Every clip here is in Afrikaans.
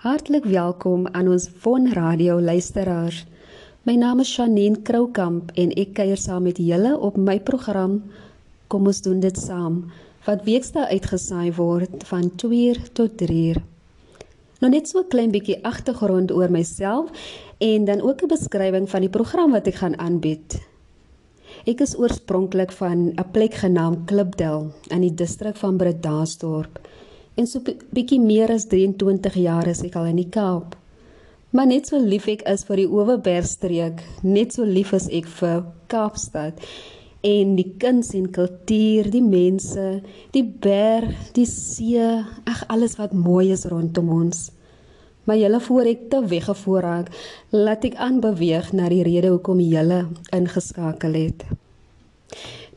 Hartlik welkom aan ons Von Radio luisteraars. My naam is Shanine Kroukamp en ek kuier saam met julle op my program Kom ons doen dit saam wat weksdae uitgesaai word van 2 tot 3. Nou net so 'n klein bietjie agtergrond oor myself en dan ook 'n beskrywing van die program wat ek gaan aanbied. Ek is oorspronklik van 'n plek genaamd Klipdel in die distrik van Bredasdorp. En so bietjie meer as 23 jaar is ek al in die Kaap. Maar net so lief ek is vir die Oeverbergstreek, net so lief is ek vir Kaapstad en die kuns en kultuur, die mense, die berg, die see, ag alles wat mooi is rondom ons. Maar julle voor ek te weggevoer raak, laat ek aanbeweeg na die rede hoekom julle ingeskakel het.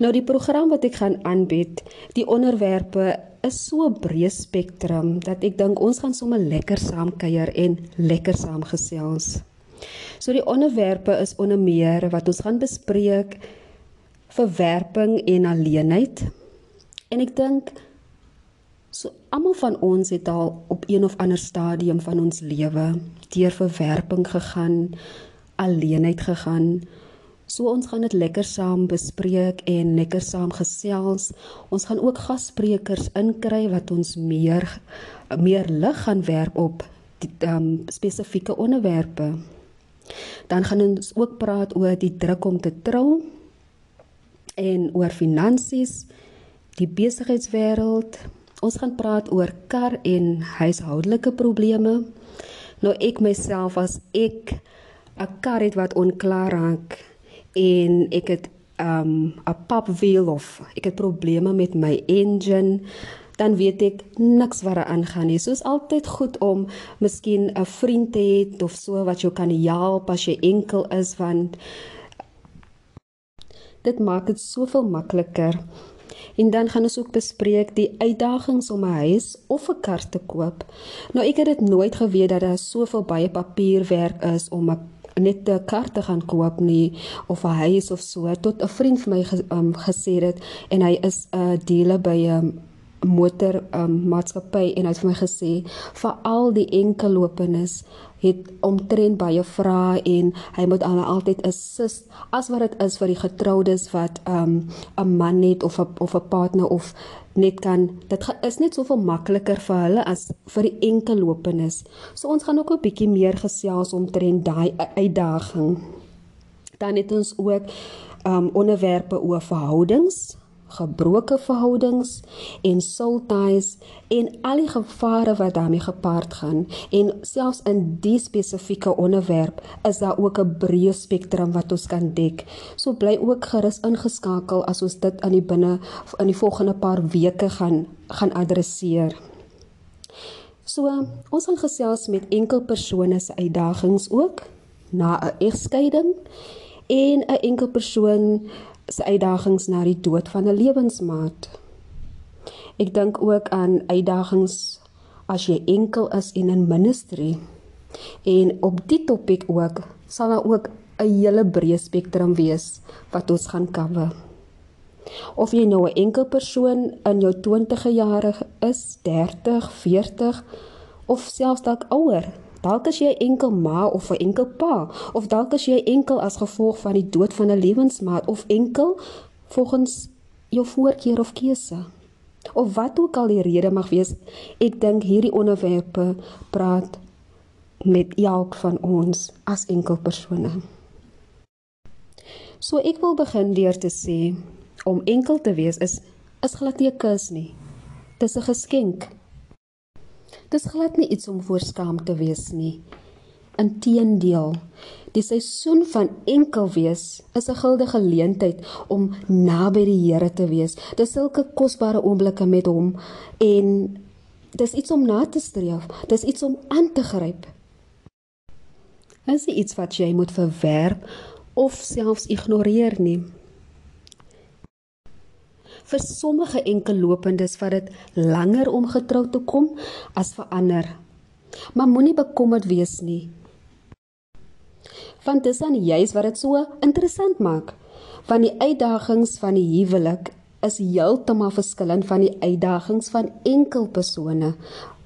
Nou die program wat ek gaan aanbied, die onderwerpe is so breë spektrum dat ek dink ons gaan sommer lekker saam kuier en lekker saam gesels. So die onderwerpe is onder meer wat ons gaan bespreek verwerping en alleenheid. En ek dink So almal van ons het al op een of ander stadium van ons lewe deur verwerping gegaan, alleenheid gegaan. So ons gaan dit lekker saam bespreek en lekker saam gesels. Ons gaan ook gassprekers inkry wat ons meer meer lig gaan werp op die um, spesifieke onderwerpe. Dan gaan ons ook praat oor die druk om te trou en oor finansies, die besigheidswêreld, Ons gaan praat oor kar en huishoudelike probleme. Nou ek myself as ek 'n kar het wat onklaar raak en ek het um 'n pop wheel of ek het probleme met my engine dan weet ek niks wat daar aangaan nie. Soos altyd goed om miskien 'n vriend te hê of so wat jou kan help as jy enkel is want dit maak dit soveel makliker En dan gaan ons ook bespreek die uitdagings om 'n huis of 'n kar te koop. Nou ek het dit nooit geweet dat daar soveel baie papierwerk is om 'n net 'n kar te gaan koop nie of 'n huis of so tot 'n vriend vir my um, gesê het en hy is 'n uh, dealer by 'n um, motor um, maatskappy en hy het vir my gesê vir al die enkellopenes het omtrent baie vrae en hy moet al altyd assist as wat dit is vir die getroudes wat 'n um, man het of a, of 'n partner of net kan dit is net soveel makliker vir hulle as vir die enkellopenes. So ons gaan ook 'n bietjie meer gesels omtrent daai uitdaging. Dan het ons ook um onderwerpe oor verhoudings gebroke verhoudings en soul ties en al die gevare wat daarmee gepaard gaan en selfs in die spesifieke onderwerp is daar ook 'n breë spektrum wat ons kan dek. So bly ook gerus ingeskakel as ons dit aan die binne in die volgende paar weke gaan gaan adresseer. So ons gaan gesels met enkel persone se uitdagings ook na 'n egskeiding en 'n enkel persoon se uitdagings na die dood van 'n lewensmaat. Ek dink ook aan uitdagings as jy enkel is en in ministry. En op die topik ook sal daar ook 'n hele breë spektrum wees wat ons gaan cover. Of jy nou 'n enkel persoon in jou 20e jare is, 30, 40 of selfs dalk ouer, Dalk as jy enkel ma of 'n enkel pa of dalk as jy enkel as gevolg van die dood van 'n lewensmaat of enkel volgens jou voorkeur of keuse. Of wat ook al die rede mag wees, ek dink hierdie onderwerpe praat met elk van ons as enkel persone. So ek wil begin deur te sê om enkel te wees is is glad nie 'n kus nie. Dis 'n geskenk. Dis glad nie iets om voor skaam te wees nie. Inteendeel, die seisoen van enkel wees is 'n guldige geleentheid om naby die Here te wees. Dis sulke kosbare oomblikke met hom en dis iets om na te streef. Dis iets om aan te gryp. Is iets wat jy moet verwerp of selfs ignoreer nie vir sommige enkellopendes wat dit langer om getrou te kom as vir ander. Maar moenie bekommerd wees nie. Want dis dan juis wat dit so interessant maak. Want die uitdagings van die huwelik is heeltemal verskillend van die uitdagings van enkel persone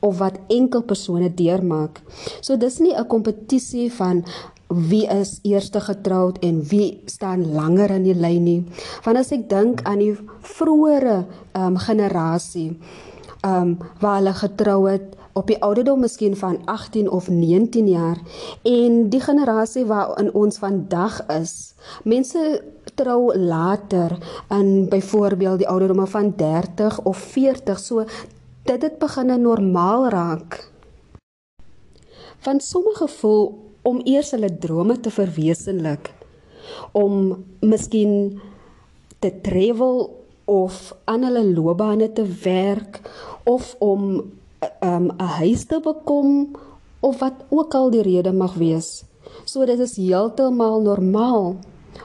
of wat enkel persone deurmaak. So dis nie 'n kompetisie van wie is eerste getroud en wie staan langer in die lyn nie. Want as ek dink aan die vroeëre ehm um, generasie ehm um, waar hulle getrou het op die ouderdom miskien van 18 of 19 jaar en die generasie waarin ons vandag is. Mense trou later in byvoorbeeld die ouderdomme van 30 of 40. So dit het begin normaal raak. Van sommige voel om eers hulle drome te verwesenlik om miskien te travel of aan hulle loopbane te werk of om um, 'n huis te bekom of wat ook al die rede mag wees. So dit is heeltemal normaal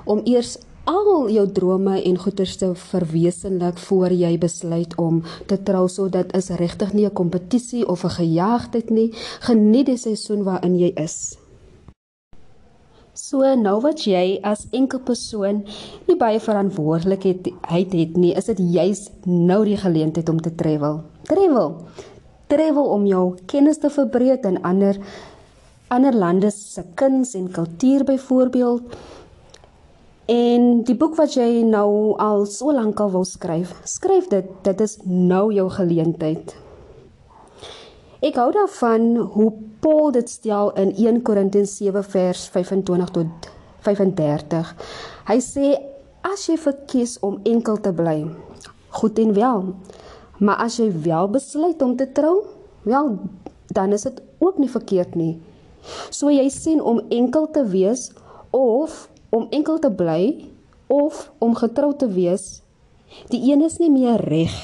om eers al jou drome en goeders te verwesenlik voor jy besluit om te trou. Sodat is regtig nie 'n kompetisie of 'n gejaagdheid nie. Geniet die seisoen waarin jy is so nou wat jy as enkel persoon nie baie verantwoordelikheid het, het nie is dit juis nou die geleentheid om te travel. Travel. Travel om jou kennis te verbreek in ander ander lande se kuns en kultuur byvoorbeeld. En die boek wat jy nou al so lank al wou skryf, skryf dit, dit is nou jou geleentheid. Ek hou daarvan hoe Paul dit stel in 1 Korintiërs 7 vers 25 tot 35. Hy sê as jy verkies om enkel te bly, goed en wel. Maar as jy wel besluit om te trou, wel dan is dit ook nie verkeerd nie. So jy sien om enkel te wees of om enkel te bly of om getrou te wees, die een is nie meer reg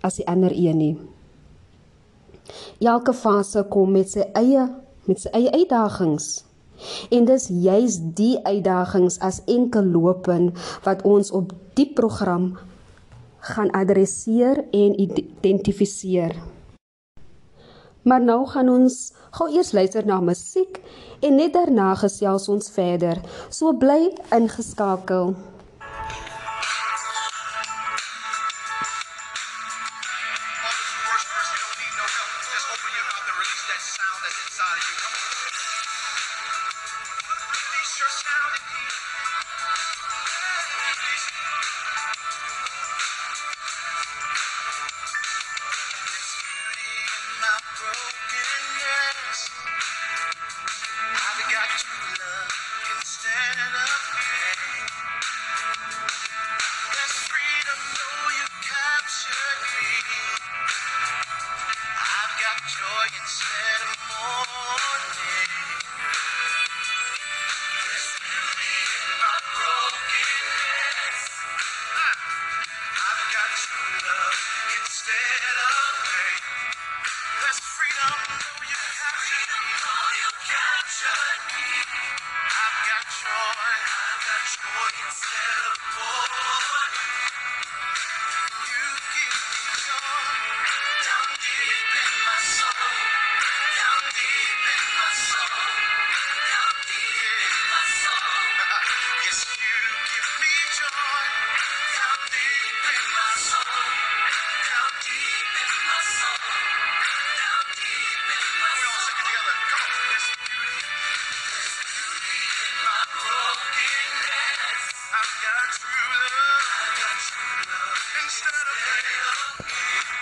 as die ander een nie. Elke fase kom met sy eie met sy eie uitdagings. En dis juis die uitdagings as enkel lopen wat ons op die program gaan adresseer en identifiseer. Maar nou gaan ons gou eers luister na musiek en net daarna gesels ons verder. So bly ingeskakel. Thank you.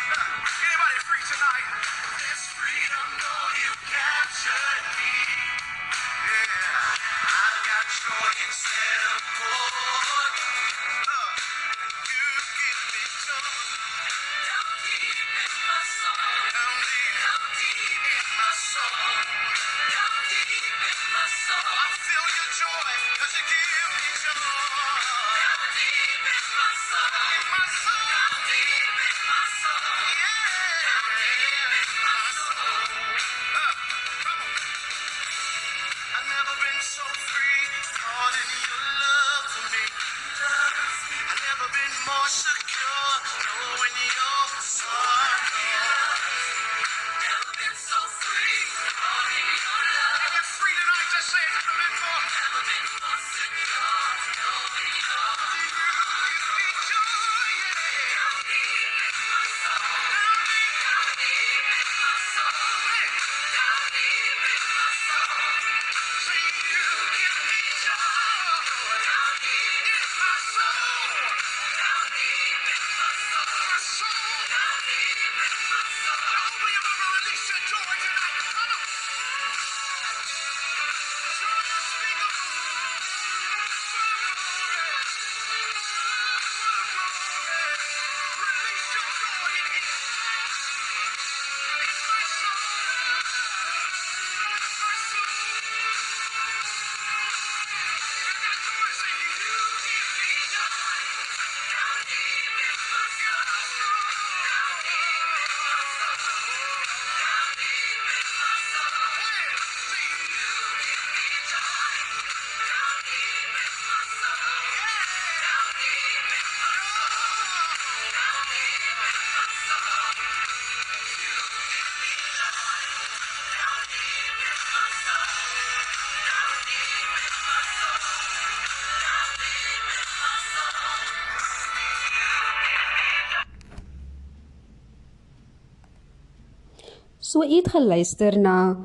So het geluister na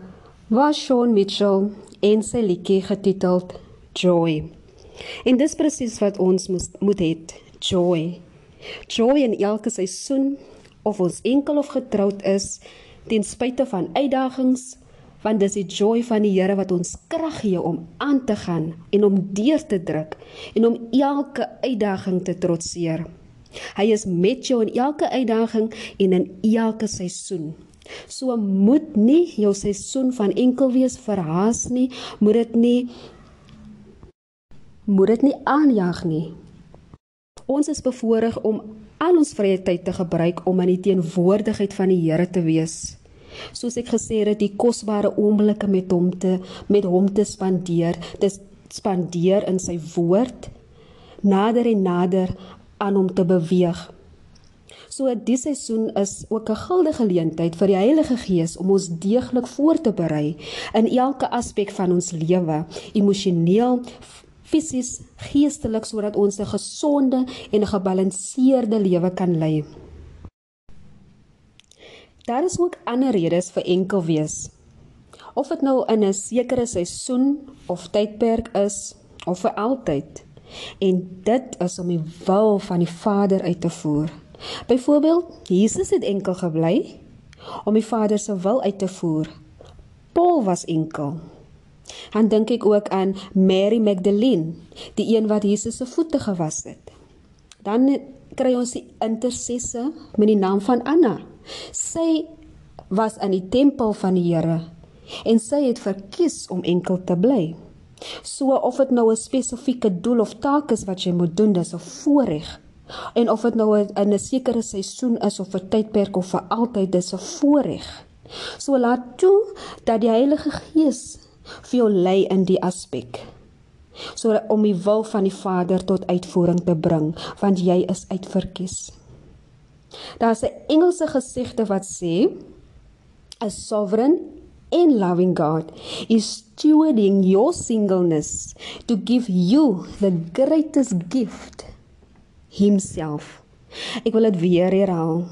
Washon Mitchell en sy liedjie getiteld Joy. En dis presies wat ons moet moet hê, joy. Joy in elke seisoen of ons enkel of getroud is, ten spyte van uitdagings, want dis die joy van die Here wat ons krag gee om aan te gaan en om deur te druk en om elke uitdaging te trotseer. Hy is met jou in elke uitdaging en in elke seisoen. So moet nie jou seisoen van enkel wees verhaas nie, moet dit nie moet dit nie aanjaag nie. Ons is bevoorreg om al ons vrye tyd te gebruik om in die teenwoordigheid van die Here te wees. Soos ek gesê het, die kosbare oomblikke met hom te met hom te spandeer, dis spandeer in sy woord nader en nader aan hom te beweeg. So die seisoen is ook 'n guldige geleentheid vir die Heilige Gees om ons deeglik voor te berei in elke aspek van ons lewe, emosioneel, fisies, geestelik sodat ons 'n gesonde en gebalanseerde lewe kan lei. Daar is ook ander redes vir enkel wees. Of dit nou in 'n sekere seisoen of tydperk is of vir altyd. En dit is om die wil van die Vader uit te voer. Byvoorbeeld, Jesus het enkel gebly om die Vader se wil uit te voer. Paul was enkel. Dan dink ek ook aan Mary Magdalene, die een wat Jesus se voete gewas het. Dan kry ons die intercessor met die naam van Anna. Sy was in die tempel van die Here en sy het verkies om enkel te bly. So of dit nou 'n spesifieke doel of taak is wat jy moet doen, dis 'n voorreg En of dit nou in 'n sekere seisoen is of 'n tydperk of vir altyd, dis 'n voorreg. So laat toe dat die Heilige Gees vir jou lei in die aspek. So om die wil van die Vader tot uitvoering te bring, want jy is uitverkies. Daar's 'n Engelse gesegde wat sê: A sovereign and loving God is stewarding your singleness to give you the greatest gift himself. Ek wil dit weer herhaal.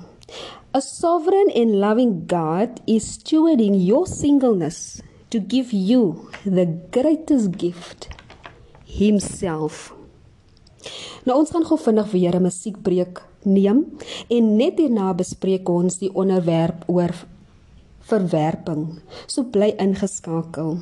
A sovereign and loving God is stewarding your singleness to give you the greatest gift himself. Nou ons gaan gou vinnig weer 'n musiekbreek neem en net hierna bespreek ons die onderwerp oor verwerping. So bly ingeskakel.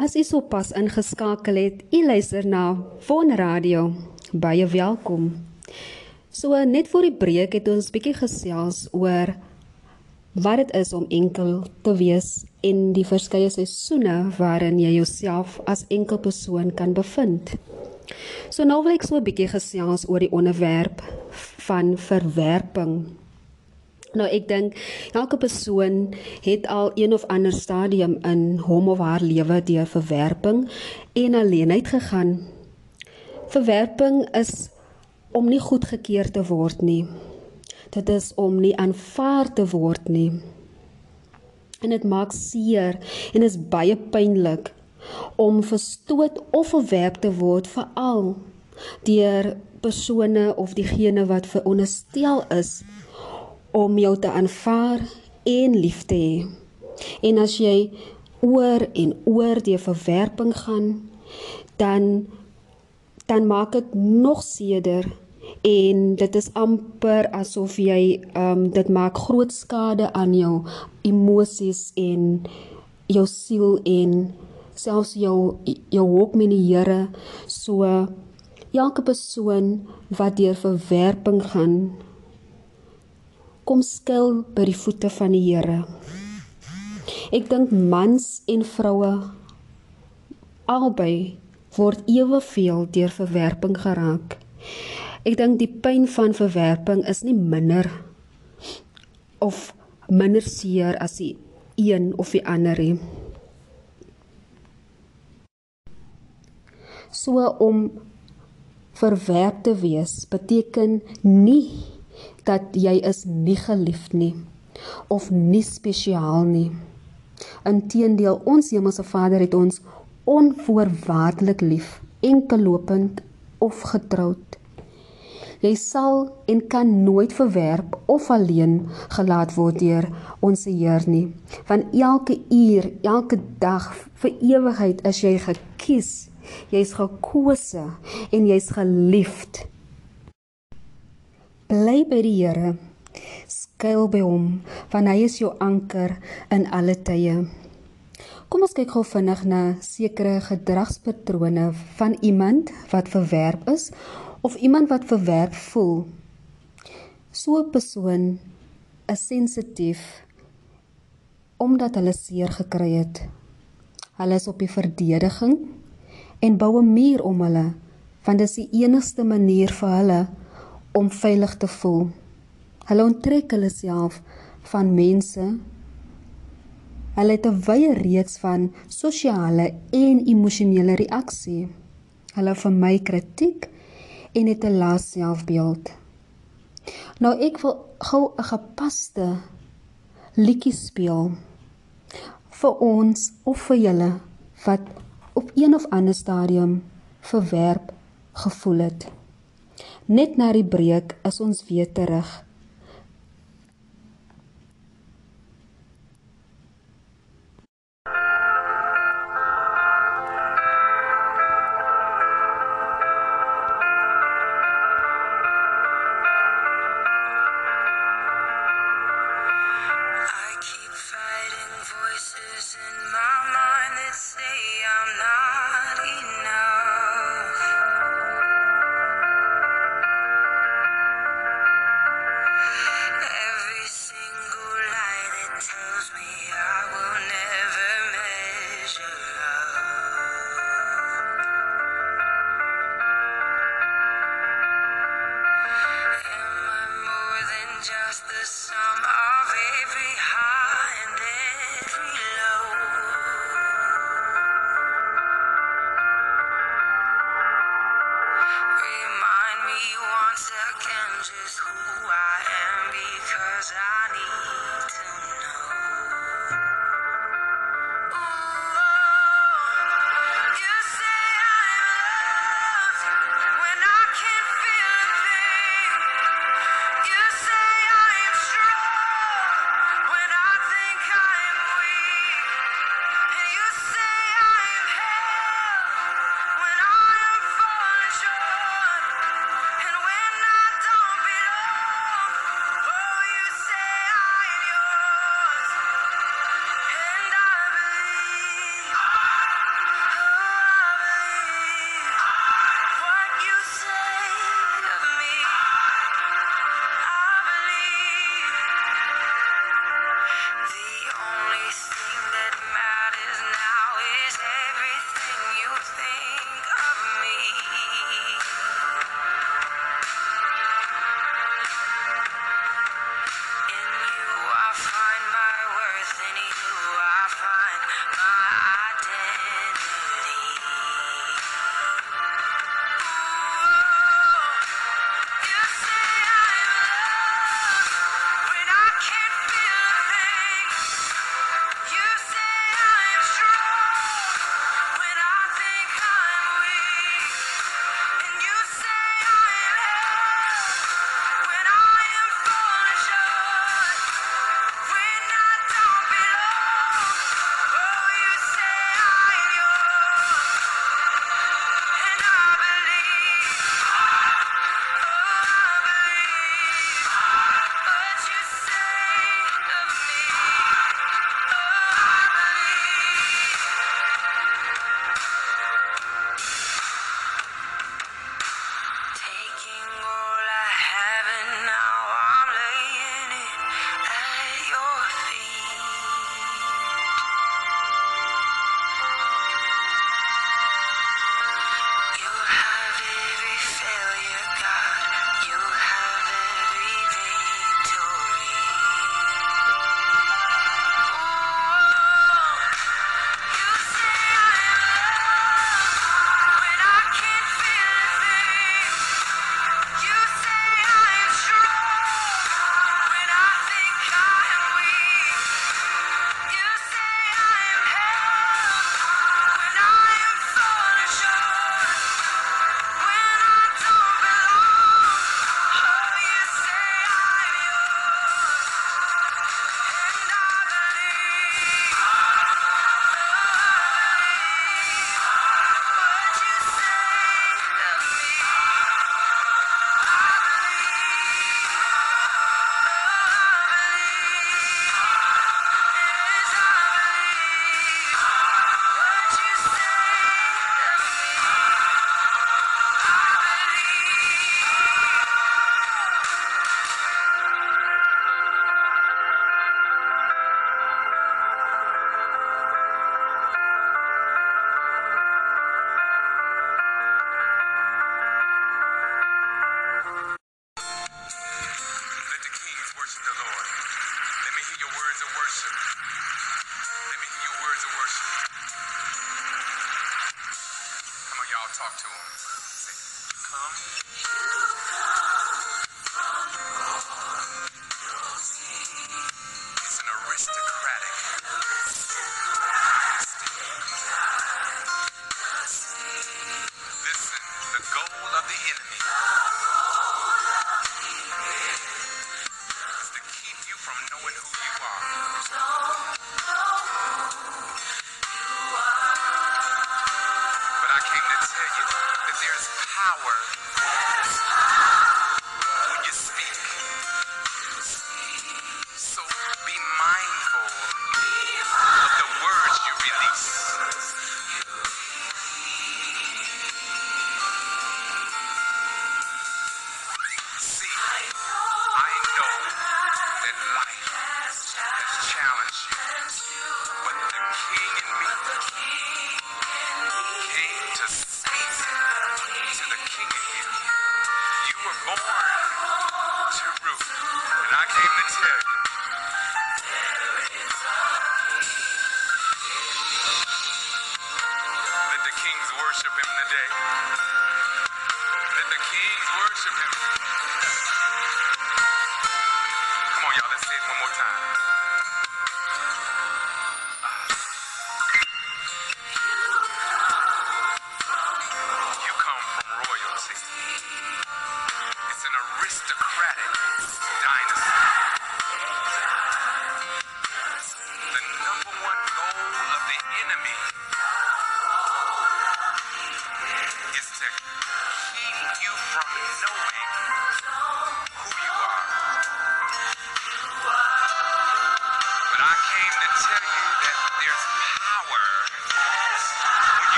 As u sopas ingeskakel het, u luister na Von Radio. Baie welkom. So net voor die breek het ons bietjie gesels oor wat dit is om enkel te wees en die verskeie seisoene waarin jy jouself as enkel persoon kan bevind. So nou wil ek so 'n bietjie gesels oor die onderwerp van verwerping. Nou ek dink elke persoon het al een of ander stadium in hom of haar lewe deur verwerping en alleenheid gegaan. Verwerping is om nie goedgekeur te word nie. Dit is om nie aanvaar te word nie. En dit maak seer en is baie pynlik om verstoot of verwerp te word veral deur persone of diegene wat veronderstel is om jou te aanvaar en lief te hê. En as jy oor en oor die verwerping gaan, dan dan maak dit nog seerder en dit is amper asof jy ehm um, dit maak groot skade aan jou emosies en jou siel en selfs jou jou hoop met die Here. So elke persoon wat deur verwerping gaan, kom skuil by die voete van die Here. Ek dink mans en vroue albei word eweveel deur verwerping geraak. Ek dink die pyn van verwerping is nie minder of minder seer as die een of die ander nie. So om verwerp te wees beteken nie dat jy is nie geliefd nie of nie spesiaal nie. Inteendeel, ons Hemelse Vader het ons onvoorwaardelik lief, enkellopend of getroud. Jy sal en kan nooit verwerp of alleen gelaat word deur ons Heer nie. Van elke uur, elke dag vir ewigheid is jy gekies. Jy's gekose en jy's geliefd. Bly by die Here. Skuil by hom, want hy is jou anker in alle tye. Kom ons kyk gou vinnig na sekere gedragspatrone van iemand wat verwerp is of iemand wat verwerp voel. So 'n persoon is sensitief omdat hulle seer gekry het. Hulle is op die verdediging en bou 'n muur om hulle want dit is die enigste manier vir hulle om veilig te voel. Hulle onttrek hulle self van mense. Hulle het 'n wye reeks van sosiale en emosionele reaksie. Hulle vermy kritiek en het 'n lae selfbeeld. Nou ek wil gou 'n gepaste liedjie speel vir ons of vir julle wat op een of ander stadium verwerp gevoel het. Net na die breek is ons weer terug.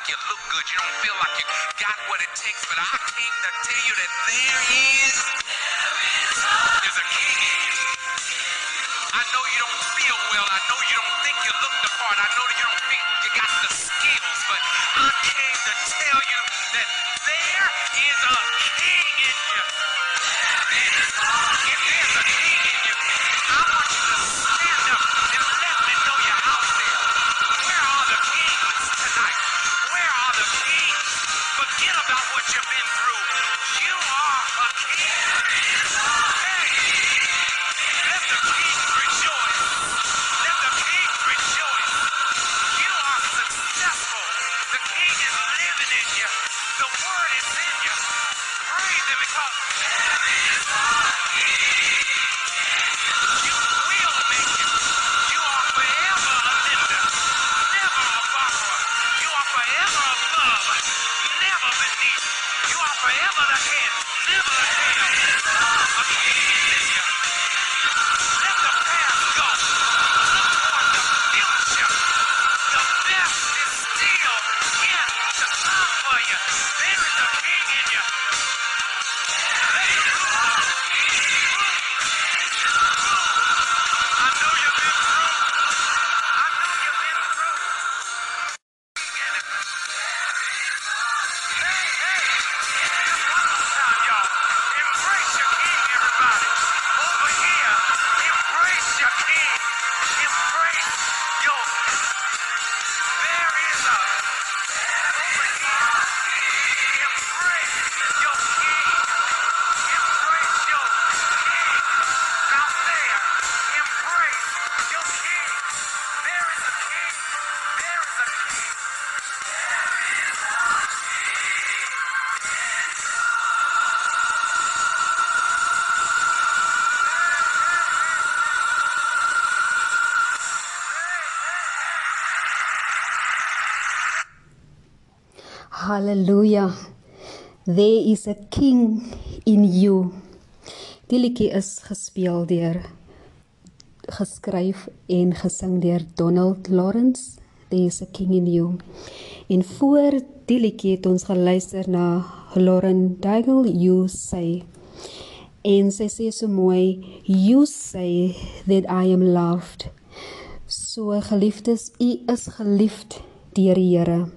like you look good. You don't feel like you got what it takes, but I came to tell you that there is. Hallelujah. There is a king in you. Die liedjie is gespeel deur geskryf en gesing deur Donald Lawrence. There is a king in you. En voor die liedjie het ons geluister na Lauren Daigle You Say. En sy sê so mooi, you say that I am loved. So geliefdes, u is geliefd deur die Here.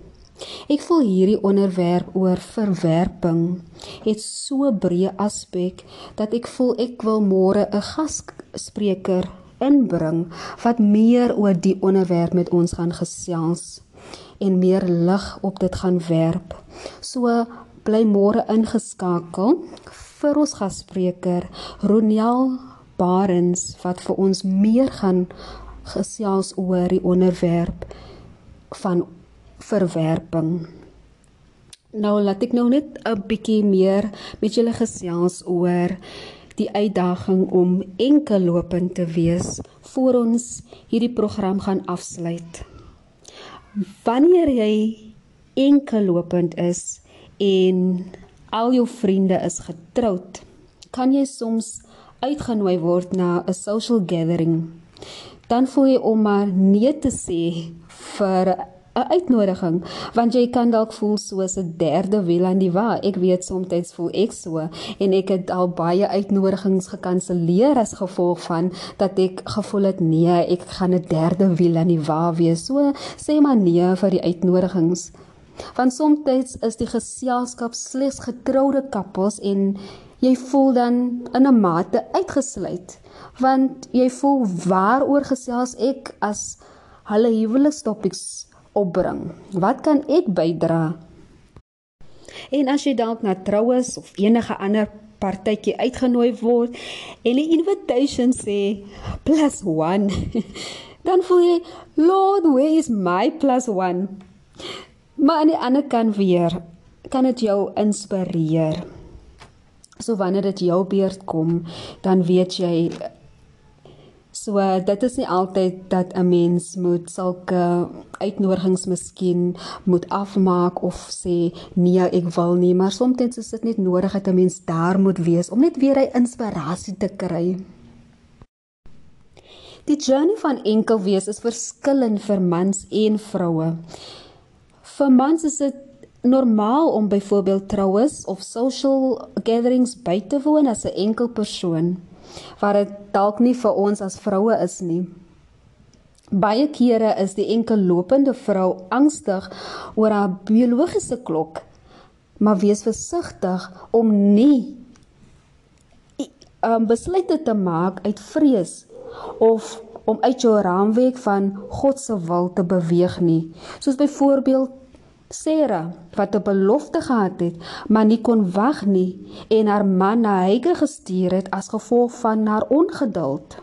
Ek voel hierdie onderwerp oor verwerping het so breë aspek dat ek voel ek wil môre 'n gasspreker inbring wat meer oor die onderwerp met ons gaan gesels en meer lig op dit gaan werp. So bly môre ingeskakel vir ons gasspreker Ronel Barends wat vir ons meer gaan gesels oor die onderwerp van verwerping. Nou laat ek nou net 'n bietjie meer met julle gesels oor die uitdaging om enkellopend te wees voor ons hierdie program gaan afsluit. Wanneer jy enkellopend is en al jou vriende is getroud, kan jy soms uitgenooi word na 'n social gathering. Dan voel jy om maar nee te sê vir 'n uitnodiging want jy kan dalk voel soos 'n derde wiel aan die wa. Ek weet soms voel ek so en ek het al baie uitnodigings gekanselleer as gevolg van dat ek gevoel het nee, ek gaan 'n derde wiel aan die wa wees. So sê maar nee vir die uitnodigings. Want soms is die geselskap slegs getroude koppels en jy voel dan in 'n mate uitgesluit want jy voel waaroor gesels ek as hulle huwelikstopics opbring? Wat kan ek bydra? En as jy dalk na troues of enige ander partytjie uitgenooi word en die invitation sê plus 1 dan voel jy lord where is my plus 1 maar aan die ander kant weer kan dit jou inspireer so wanneer dit jou beurt kom dan weet jy So dit is nie altyd dat 'n mens moet sulke uitnodigings miskien moet afmaak of sê nee, ek wil nie, maar soms is dit net nodig dat 'n mens daar moet wees om net weer 'n inspirasie te kry. Die journey van enkel wees is verskillend vir mans en vroue. Vir mans is dit normaal om byvoorbeeld troues of social gatherings by te woon as 'n enkel persoon wat dit dalk nie vir ons as vroue is nie. Baie kere is die enkel lopende vrou angstig oor haar biologiese klok, maar wees versigtig om nie um, besluite te maak uit vrees of om uit jou raamwerk van God se wil te beweeg nie. Soos byvoorbeeld Sarah wat 'n belofte gehad het, maar nie kon wag nie en haar man na Heige gestuur het as gevolg van haar ongeduld.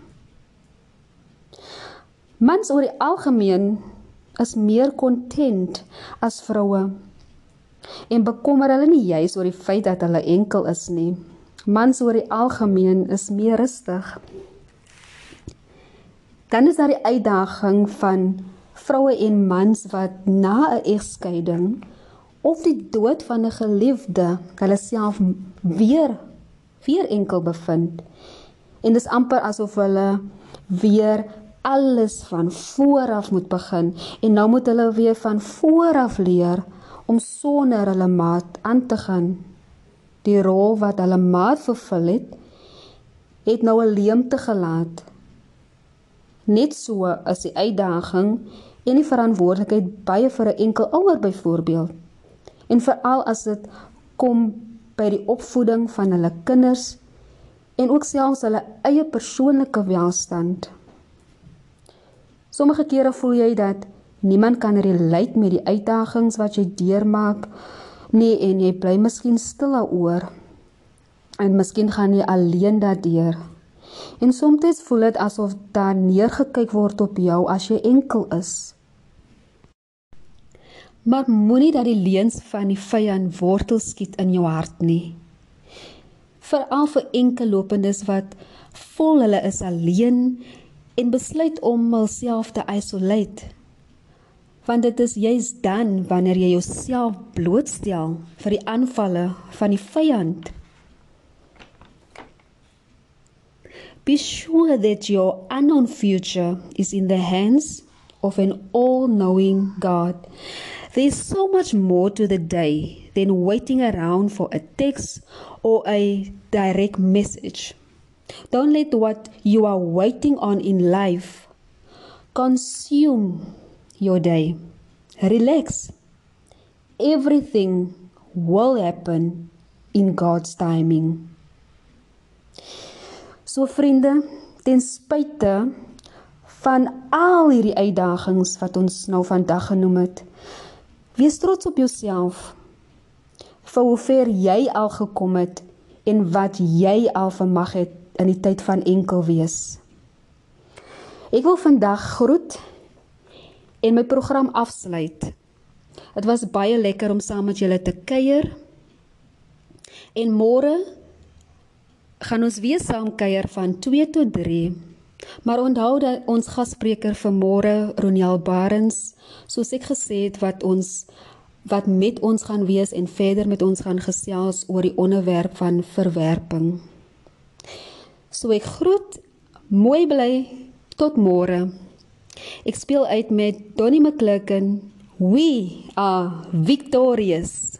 Mans oor die algemeen is meer kontent as vroue en bekommer hulle nie juis oor die feit dat hulle enkel is nie. Mans oor die algemeen is meer rustig. Dan is daar die uitdaging van vroue en mans wat na 'n egskeiding of die dood van 'n geliefde hulle self weer weer enkel bevind. En dis amper asof hulle weer alles van voor af moet begin en nou moet hulle weer van voor af leer om sonder hulle maat aan te gaan. Die rol wat hulle maat vervul het, het nou 'n leemte gelaat. Net so is die uitdaging en die verantwoordelikheid baie vir 'n enkel ouer byvoorbeeld. En veral as dit kom by die opvoeding van hulle kinders en ook selfs hulle eie persoonlike welstand. Sommige kere voel jy dat niemand kan relate met die uitdagings wat jy deurmaak nie en jy bly miskien stil daaroor. En miskien gaan jy alleen daardeur. En soms voel dit asof daar neergekyk word op jou as jy enkel is. Maar moenie dat die leuns van die vyand wortel skiet in jou hart nie. Veral vir enkel lopendes wat vol hulle is alleen en besluit om hulself te isolate. Want dit is juis dan wanneer jy jouself blootstel vir die aanvalle van die vyand. Be sure that your unknown future is in the hands of an all-knowing God. There's so much more to the day than waiting around for a text or a direct message. Don't let what you are waiting on in life consume your day. Relax. Everything will happen in God's timing. So vriende, ten spyte van al hierdie uitdagings wat ons nou vandag genoem het, wees trots op jouself vir hoe ver jy al gekom het en wat jy al vermag het in die tyd van enkel wees. Ek wil vandag groet en my program afsluit. Dit was baie lekker om saam met julle te kuier. En môre gaan ons weer saam kuier van 2 tot 3. Maar onthou dat ons gasspreker vir môre Ronel Barends, soos ek gesê het wat ons wat met ons gaan wees en verder met ons gaan gesels oor die onderwerp van verwerping. So ek groet mooi bly tot môre. Ek speel uit met Donnie McClicken. We are. Victorious,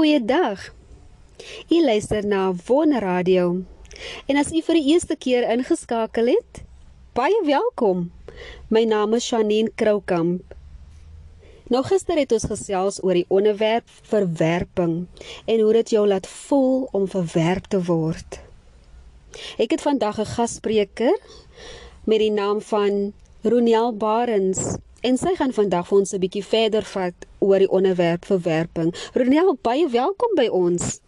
Goeiedag. U luister na Wonderradio. En as u vir die eerste keer ingeskakel het, baie welkom. My naam is Shanine Kroukamp. Nou gister het ons gesels oor die onderwerp verwerping en hoe dit jou laat voel om verwerp te word. Ek het vandag 'n gasspreker met die naam van Ronel Barends en sy gaan vandag vir ons 'n bietjie verder vat oor die onderwerp verwerping. Ronel, baie welkom by ons.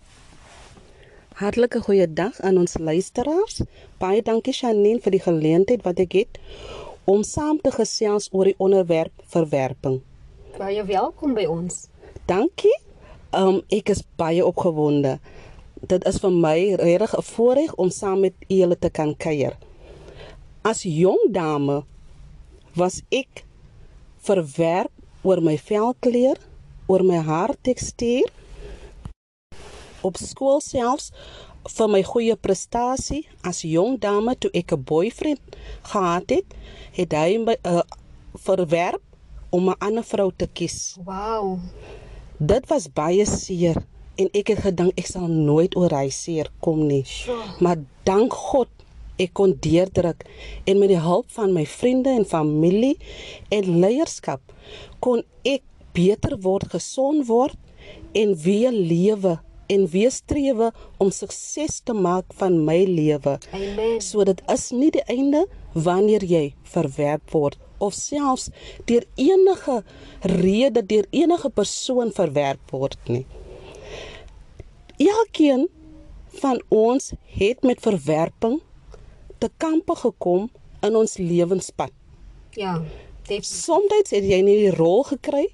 Hartlike goeiedag aan ons luisteraars. Baie dankie Shanine vir die geleentheid wat ek het om saam te gesels oor die onderwerp verwerping. Baie welkom by ons. Dankie. Um ek is baie opgewonde. Dit is vir my regtig 'n voorreg om saam met julle te kan kuier. As jong dame was ek verwerp oor my velkleur, oor my haartekstuur, op skool selfs vir my goeie prestasie as jong dame toe ek 'n boyfriend gehad het, het hy my uh, verwerp om 'n ander vrou te kies. Wow. Dit was baie seer en ek het gedink ek sal nooit oor hy seer kom nie. Sure. Maar dank God ek kon deurdruk en met die hulp van my vriende en familie en leierskap kon ek beter word, gesond word en weer lewe en weer strewe om sukses te maak van my lewe. Amen. So dit is nie die einde wanneer jy verwerp word of selfs deur enige rede deur enige persoon verwerp word nie. Elkeen van ons het met verwerping te kampe gekom in ons lewenspad. Ja, definitief. Soms het jy nie die rol gekry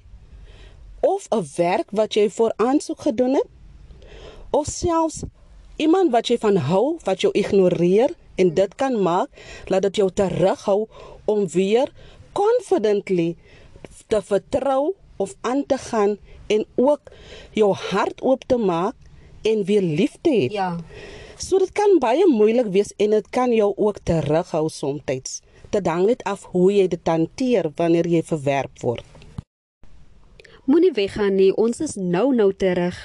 of 'n werk wat jy voor aansoek gedoen het of selfs iemand wat jy van hou wat jou ignoreer en dit kan maak dat dit jou terughou om weer confidently te vertrou of aan te gaan en ook jou hart oop te maak en weer lief te hê. Ja. So dit kan baie moeilik wees en dit kan jou ook terughou soms. Dit hang net af hoe jy dit hanteer wanneer jy verwerp word. Moenie weggaan nie. Ons is nou nou terug.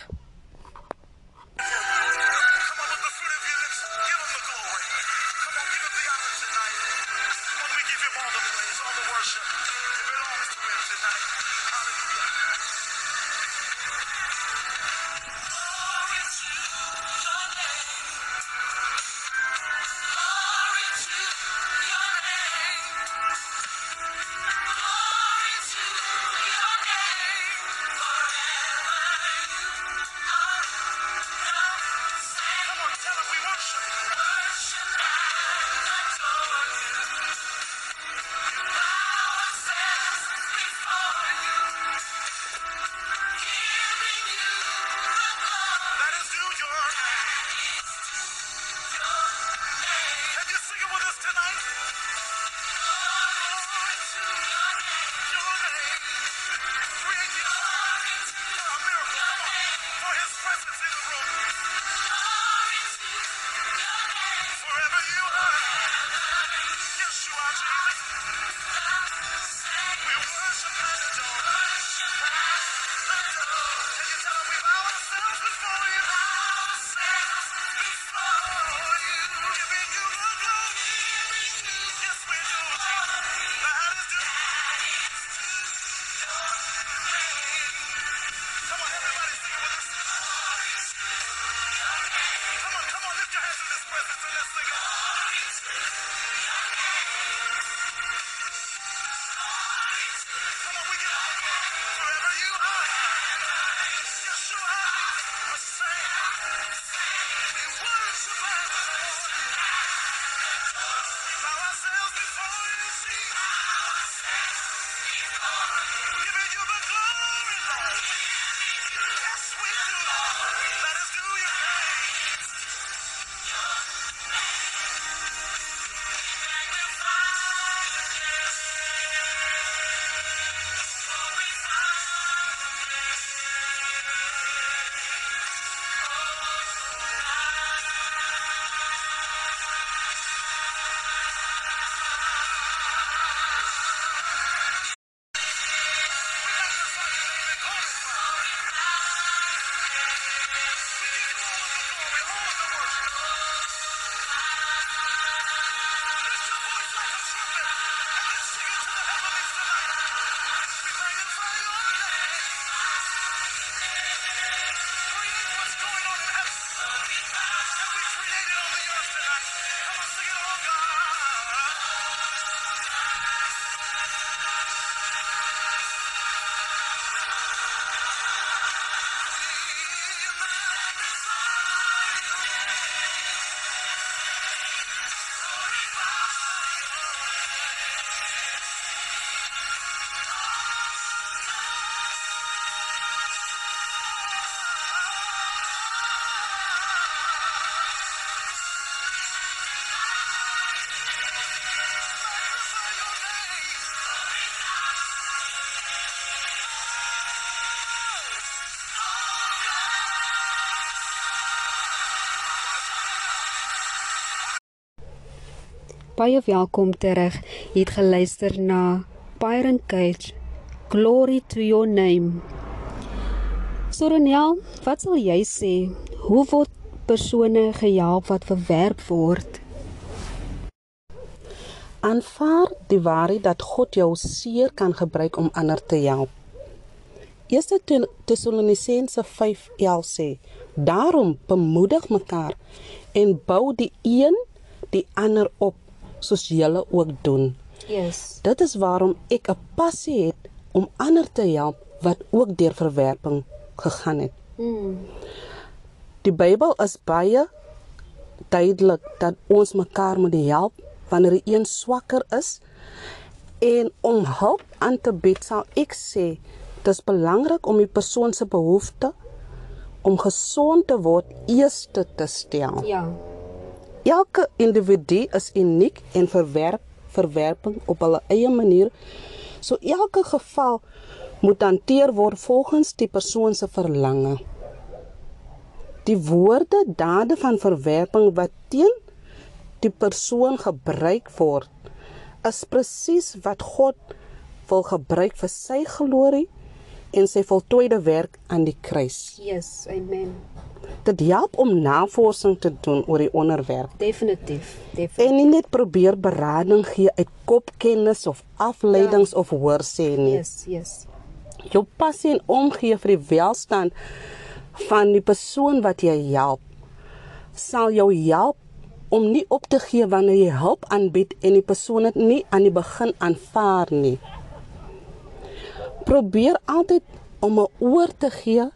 Baie welkom terug. Jy het geluister na Byron Cage. Glory to your name. Soronel, wat sal jy sê? Hoe word persone gehelp wat verwerp word? Aanvaar die waarheid dat God jou seer kan gebruik om ander te help. 1 Tessalonisense 5:11 sê: "Daarom bemoedig mekaar en bou die een die ander op, soos julle ook doen." Yes. Dit is waarom ek 'n passie het om ander te help wat ook deur verwerping gegaan het. Mm. Die Bybel is baie duidelik dat ons mekaar moet help wanneer een swakker is en om hulp aan te bied sal ek sê dis belangrik om die persoon se behoefte om gesond te word eers te stel. Ja. Elke individu is uniek en verwerp verwerping op hulle eie manier So elke geval moet hanteer word volgens die persoon se verlange. Die woorde dade van verwerping wat teen die persoon gebruik word is presies wat God wil gebruik vir sy glorie en sy voltooide werk aan die kruis. Yes, amen. Dit help om navorsing te doen oor die onderwerp Definitief. Definitief. en nie net probeer berading gee uit kopkennis of afleidings ja. of hoorsê nie. Yes, yes. Jou passie en omgee vir die welstand van die persoon wat jy help sal jou help om nie op te gee wanneer jy hulp aanbied en die persoon dit nie aan die begin aanvaar nie. Probeer altyd om 'n oor te gee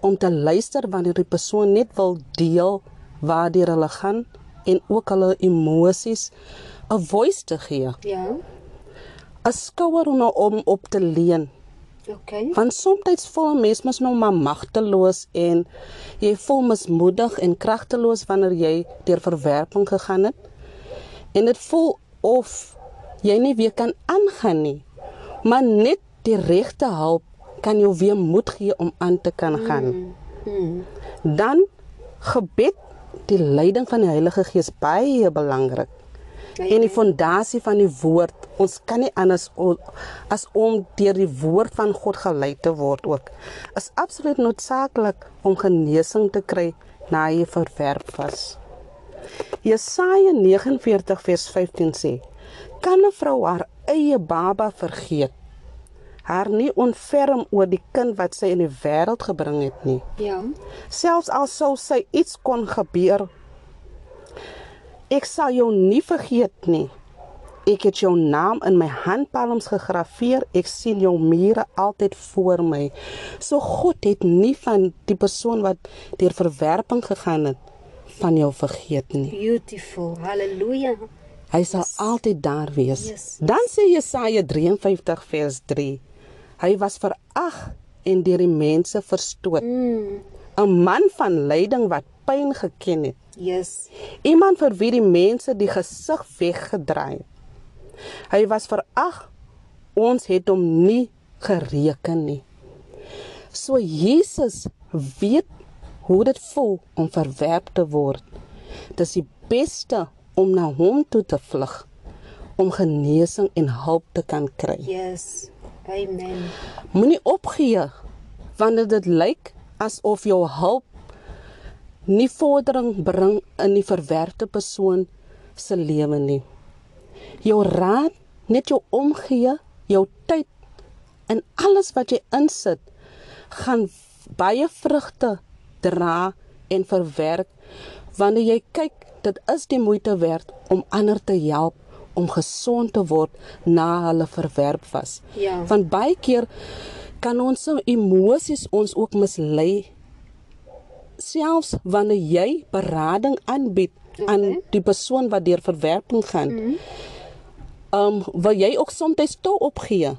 om te luister wanneer die persoon net wil deel waardeur hulle gaan en ook hulle emosies 'n voice te gee. Ja. 'n Skouer om om op te leun Okay. Want soms voel 'n mens mos nou maar magteloos en jy voel mismoedig en kragteloos wanneer jy deur verwerping gegaan het. En dit voel of jy nie weer kan aangaan nie. Maar net die regte hulp kan jou weer moed gee om aan te kan gaan. Hmm. Dan gebed, die leiding van die Heilige Gees baie belangrik. En die fondasie van die woord. Ons kan nie anders as om deur die woord van God gelei te word ook. Is absoluut noodsaaklik om genesing te kry na jy verwerp was. Jesaja 49 vers 15 sê: Kan 'n vrou haar eie baba vergeet? Haar nie onferm oor die kind wat sy in die wêreld gebring het nie. Ja. Selfs al sou sy iets kon gebeur, ek sal jou nie vergeet nie. Ek het jou naam in my handpalms gegraveer. Ek sien jou mure altyd voor my. So God het nie van die persoon wat deur verwerping gegaan het van jou vergeet nie. Beautiful. Halleluja. Hy sal altyd daar wees. Yes. Dan sê Jesaja 53 vers 3. Hy was verag en deur die mense verstoot. Mm. 'n Man van lyding wat pyn geken het. Yes. Iemand vir wie die mense die gesig weggedraai het. Hy was verag. Ons het hom nie gereken nie. So Jesus weet hoe dit voel om verwerp te word. Dis die beste om na hom toe te vlug om genesing en hulp te kan kry. Yes. Amen. Moenie opgee wanneer dit lyk asof jou hulp nie vordering bring in die verwerpte persoon se lewe nie. Jou raad, net jou omgee, jou tyd en alles wat jy insit gaan baie vrugte dra en verwerk wanneer jy kyk dit is die moeite werd om ander te help om gesond te word na hulle verwerp was. Ja. Want baie keer kan ons emosies ons ook mislei selfs wanneer jy berading aanbied okay. aan die persoon wat deur verwerping gaan. Mhm. Um wil jy ook soms toe opgee.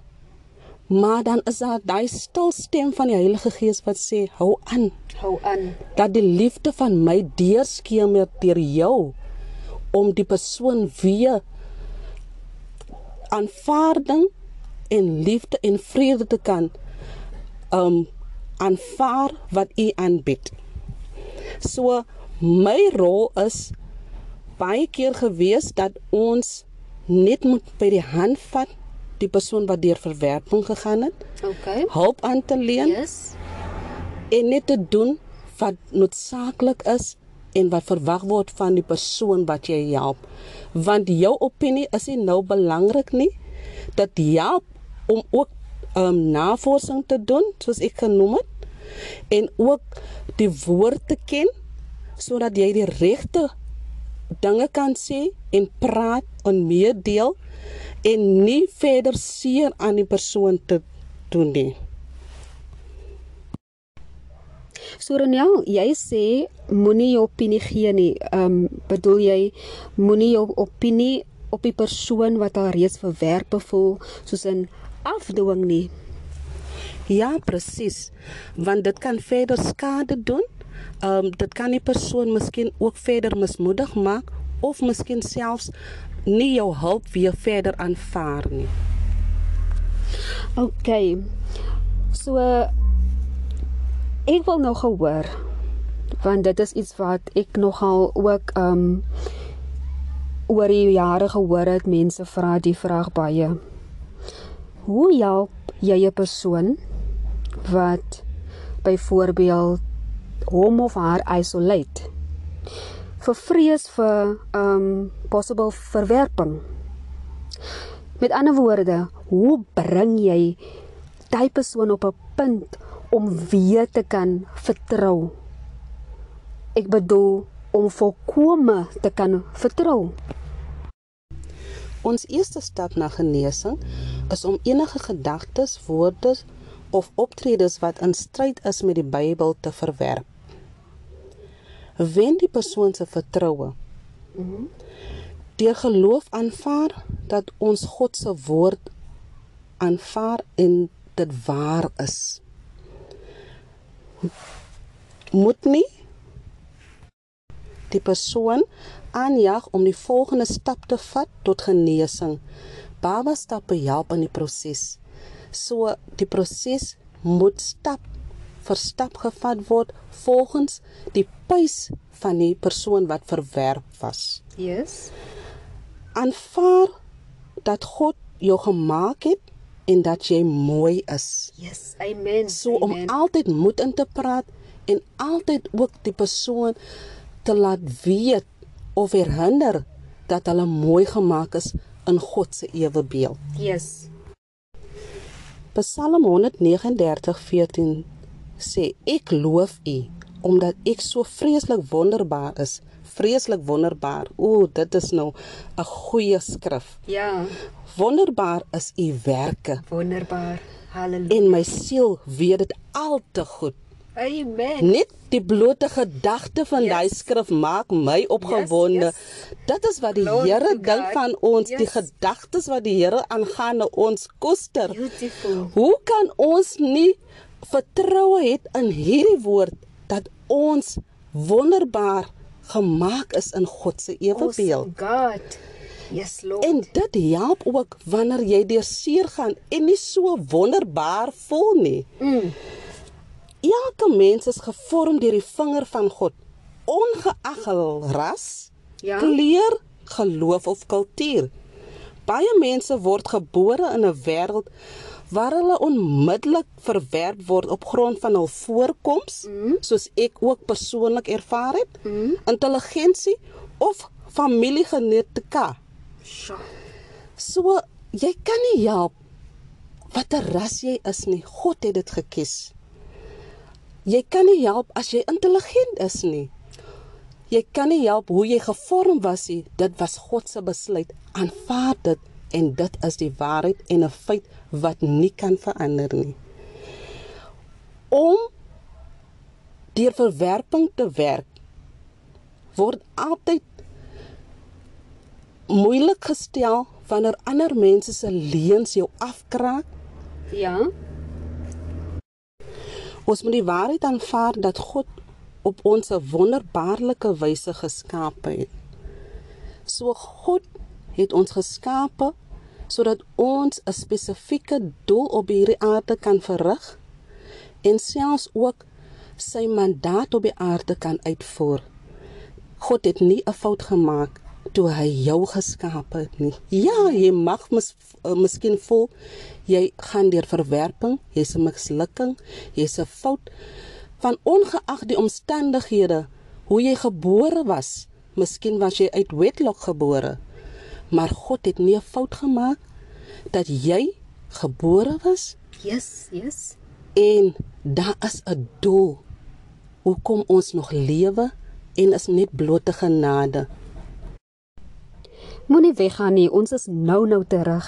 Maar dan is daar daai stil stem van die Heilige Gees wat sê hou aan Hou aan. dat die liefde van my deurskemer deur jou om die persoon weer aanvaarding en liefde en vrede te kan um aanvaar wat u aanbied. So my rol is baie keer gewees dat ons net moet by die hand vat die persoon wat deur verwerping gegaan het, Okay. hulp aan te leen Yes. en net te doen wat noodsaaklik is en wat verwag word van die persoon wat jy help. Want jou opinie is nie nou belangrik nie. Dit help om ook um, navorsing te doen, soos ek genoem het, en ook die woord te ken sodat jy die regte dinge kan sê en praat en meedeel en nie verder seer aan die persoon te doen nie. So Ronel, jy sê moenie jou opinie gee nie. Ehm um, bedoel jy moenie jou opinie op die persoon wat al reeds verwerp voel soos 'n afdwing nie. Ja, presies. Want dit kan verder skade doen. Ehm um, dit kan die persoon miskien ook verder mismoedig maak of miskien selfs nie jou hulp weer verder aanvaar nie. OK. So ek wil nou gehoor want dit is iets wat ek nogal ook um oor die jare gehoor het mense vra die vraag baie. Hoe help jy 'n persoon wat byvoorbeeld hom of haar isolate vir vrees vir um possible verwerping? Met ander woorde, hoe bring jy daai persoon op 'n punt om weer te kan vertrou? Ek bedoel om volkome te kan vertrou. Ons eerste stap na genesing is om enige gedagtes, woorde of optredes wat in stryd is met die Bybel te verwerp. Wen die persoon se vertroue. Deur geloof aanvaar dat ons God se woord aanvaar en dit waar is. Moet nie die persoon aanjaag om die volgende stap te vat tot genesing. Baba stappe help in die proses. So die proses moet stap vir stap gevat word volgens die pace van die persoon wat verwerp was. Yes. Aanvaar dat God jou gemaak het en dat jy mooi is. Yes. Amen. So om Amen. altyd moed in te praat en altyd ook die persoon te laat weet of herinner dat hulle mooi gemaak is in God se ewebeeld. Yes. Psalm 139:14 sê ek loof U omdat ek so vreeslik wonderbaar is. Vreeslik wonderbaar. O, dit is nou 'n goeie skrif. Ja. Wonderbaar is U werke Wonderbaar. Halleluja. en my siel weet dit al te goed. Amen. Net die blote gedagte van Yes. daai skrif maak my opgewonde. Yes, Dit is wat die Here dink van ons, die Yes. gedagtes wat die Here aangaande ons koester. Beautiful. Hoe kan ons nie vertroue het in hierdie woord dat ons wonderbaar gemaak is in God se ewebeeld? Awesome God. Yes, Lord. En dit help ook wanneer jy deur seer gaan en nie so wonderbaar voel nie. Mm. Elke mens is gevorm deur die vinger van God, ongeag hul ras, Ja. kleur, geloof of kultuur. Baie mense word gebore in 'n wêreld waar hulle onmiddellik verwerp word op grond van hul voorkoms, mm. soos ek ook persoonlik ervaar het, mm. intelligensie of familiegenetika. Sjoe. So jy kan nie help watter ras jy is nie. God het dit gekies. Jy kan nie help as jy intelligent is nie. Jy kan nie help hoe jy gevorm was nie. Dit was God se besluit. Aanvaar dit en dit is die waarheid en 'n feit wat nie kan verander nie. Om deur verwerping te werk word altyd moeilik gestel wanneer ander mense se leuns jou afkraak. Ja. Ons moet die waarheid aanvaar dat God op ons 'n wonderbaarlike wyse geskaap het. So God het ons geskape sodat ons 'n spesifieke doel op hierdie aarde kan verrig en selfs ook sy mandaat op die aarde kan uitvoer. God het nie 'n fout gemaak toe hy jou geskaap het nie. Ja, jy mag mis, uh, miskien voel jy gaan deur verwerping, jy's 'n mislukking, jy's 'n fout van ongeag die omstandighede hoe jy gebore was. Miskien was jy uit wedlock gebore. Maar God het nie 'n fout gemaak dat jy gebore was Yes, yes. en daar is 'n doel. Hoekom ons nog lewe en is net blote genade. Moenie weggaan nie. Ons is nou nou terug.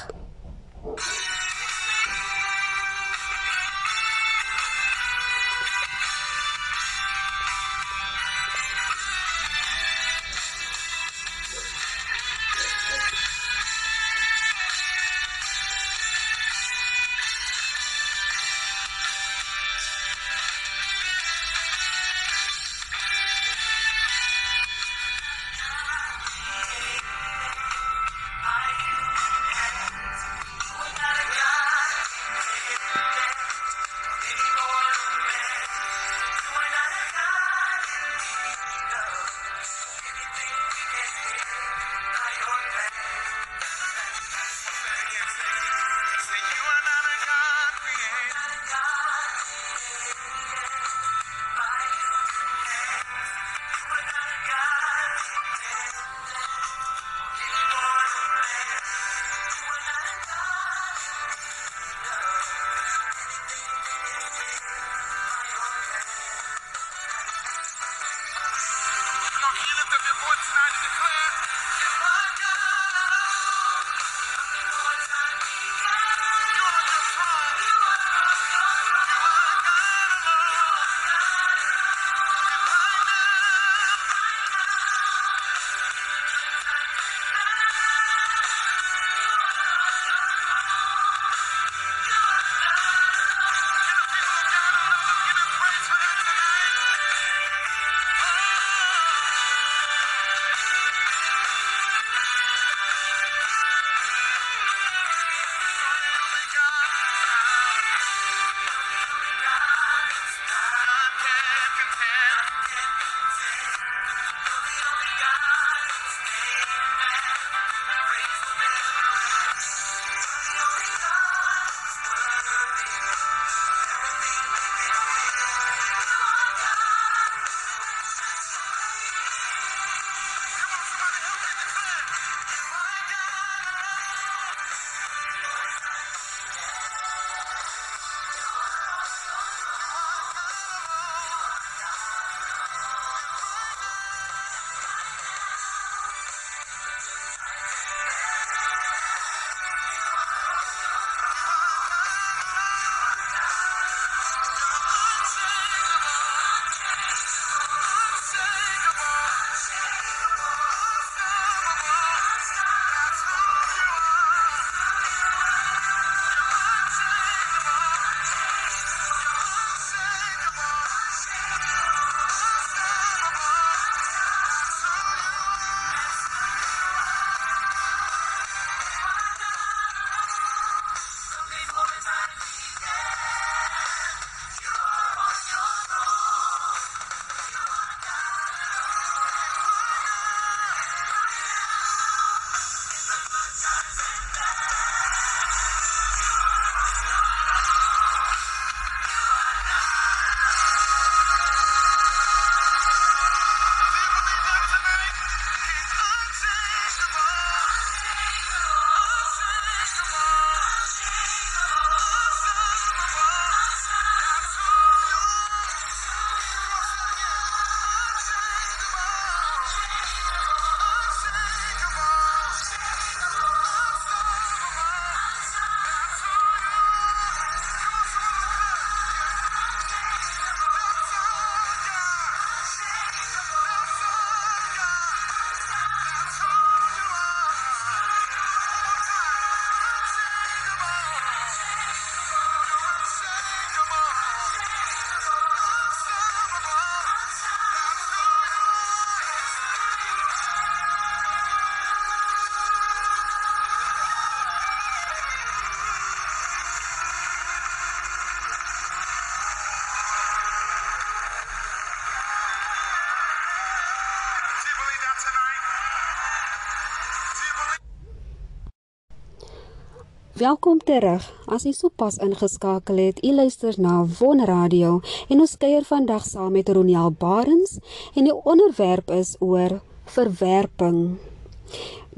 Welkom terug. As jy sopas ingeskakel het, u luister na Von Radio en ons kuier vandag saam met Roniel Barends en die onderwerp is oor verwerping.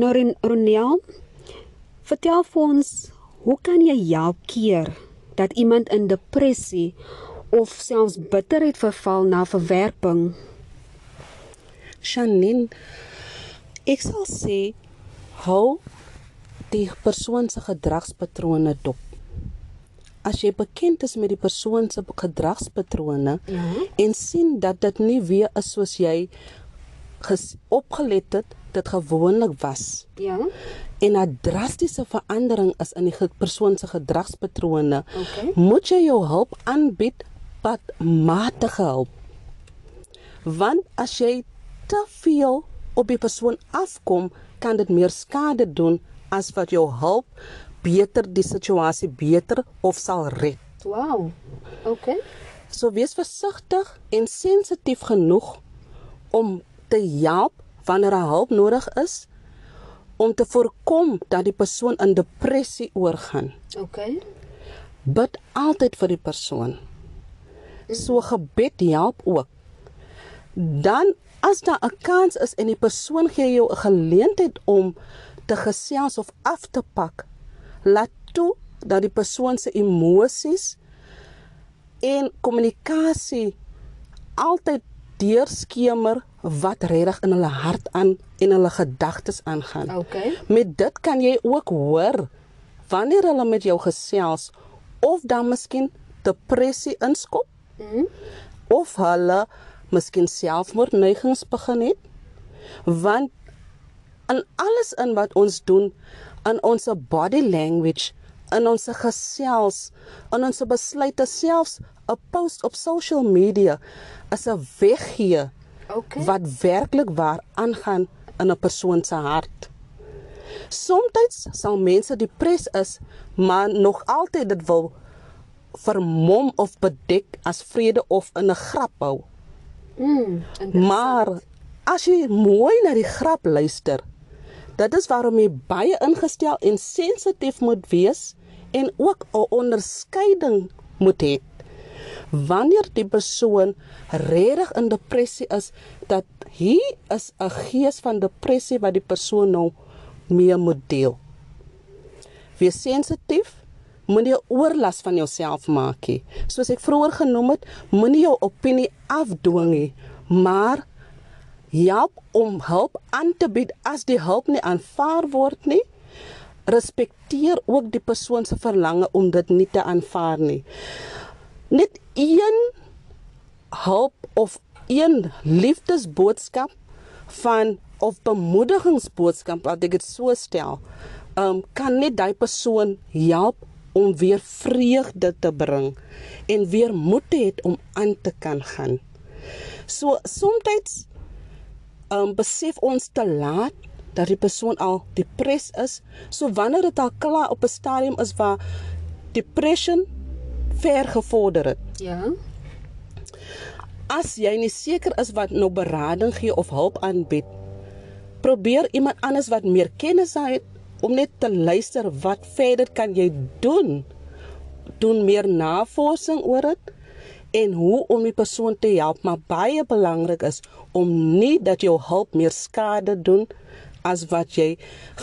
Nou Ron- Roniel, vertel vir ons, hoe kan jy help keer dat iemand in depressie of selfs bitterheid verval na verwerping? Janine, ek sal sê hou die persoon se gedragspatrone dop. As jy bekend is met die persoon se gedragspatrone Ja. en sien dat dit nie weer is soos jy opgelet het, dit gewoonlik was Ja. en 'n drastiese verandering is in die persoon se gedragspatrone, Okay. moet jy jou hulp aanbied, wat matige hulp. Want as jy te veel op die persoon afkom, kan dit meer skade doen as wat jou hulp beter die situasie beter of sal red. Wow. Okay. So wees versigtig en sensitief genoeg om te help wanneer 'n hulp nodig is om te voorkom dat die persoon in depressie oorgaan. Okay. Bid altyd vir die persoon. So gebed help ook. Dan as daar 'n kans is en die persoon gee jou 'n geleentheid om te gesels of af te pak, laat toe dat die persoon se emosies en kommunikasie altyd deurskemer wat regtig in hulle hart aan en hulle gedagtes aangaan. Okay. Met dit kan jy ook hoor wanneer hulle met jou gesels of dan miskien depressie inskop Mhm. of hulle miskien selfmoordneigings begin het. Want in alles in wat ons doen, in ons body language, in ons gesels, in ons besluite selfs 'n post op social media is 'n weggee Okay. wat werklik waar aangaan in 'n persoon se hart. Somstyds sal mense depres is, maar nog altyd dit wil vermom of bedek as vrede of in 'n grap hou. Mm. Maar as jy mooi na die grap luister, dit is waarom jy baie ingestel en sensitief moet wees en ook 'n onderskeiding moet hê. Wanneer die persoon regtig in depressie is, dat hier is 'n gees van depressie wat die persoon nou mee moet deel. Wees sensitief, moenie oorlas van jouself maak nie. Soos ek vroeër genoem het, moenie jou opinie afdwing nie, maar help om hulp aan te bied as die hulp nie aanvaar word nie. Respekteer ook die persoon se verlange om dit nie te aanvaar nie. Net een hulp of een liefdesboodskap van of bemoedigingsboodskap wat ek dit so stel, um, kan net daai persoon help om weer vreugde te bring en weer moed te hê om aan te kan gaan. So soms um, besef ons te laat dat die persoon al depres is. So wanneer dit al klaar op 'n stadium is waar depression ver gevorder het. Ja. As jy nie seker is wat nou berading gee of hulp aanbied, probeer iemand anders wat meer kennis het om net te luister wat verder kan jy doen. Doen meer navorsing oor dit en hoe om die persoon te help, maar baie belangrik is om nie dat jou hulp meer skade doen as wat jy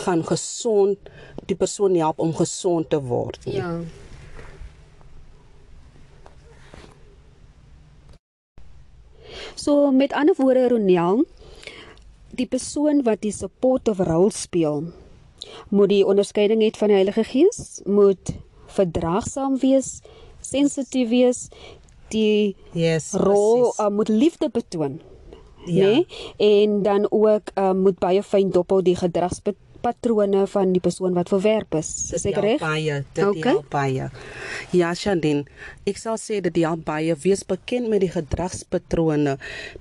gaan gesond die persoon help om gesond te word. nie. Ja. So met ander woorde Ronel, die persoon wat die supportive rol speel, moet die onderskeiding het van die Heilige Gees, moet verdraagsaam wees, sensitief wees, die Yes. rol uh, moet liefde betoon. Ja. Nê? En dan ook uh, moet baie fyn dophou die gedragspatrone van die persoon wat verwerp is. Is ek reg? Baie, dit Okay. help baie. Ja, Shandin, ek sal sê dit help baie wees bekend met die gedragspatrone.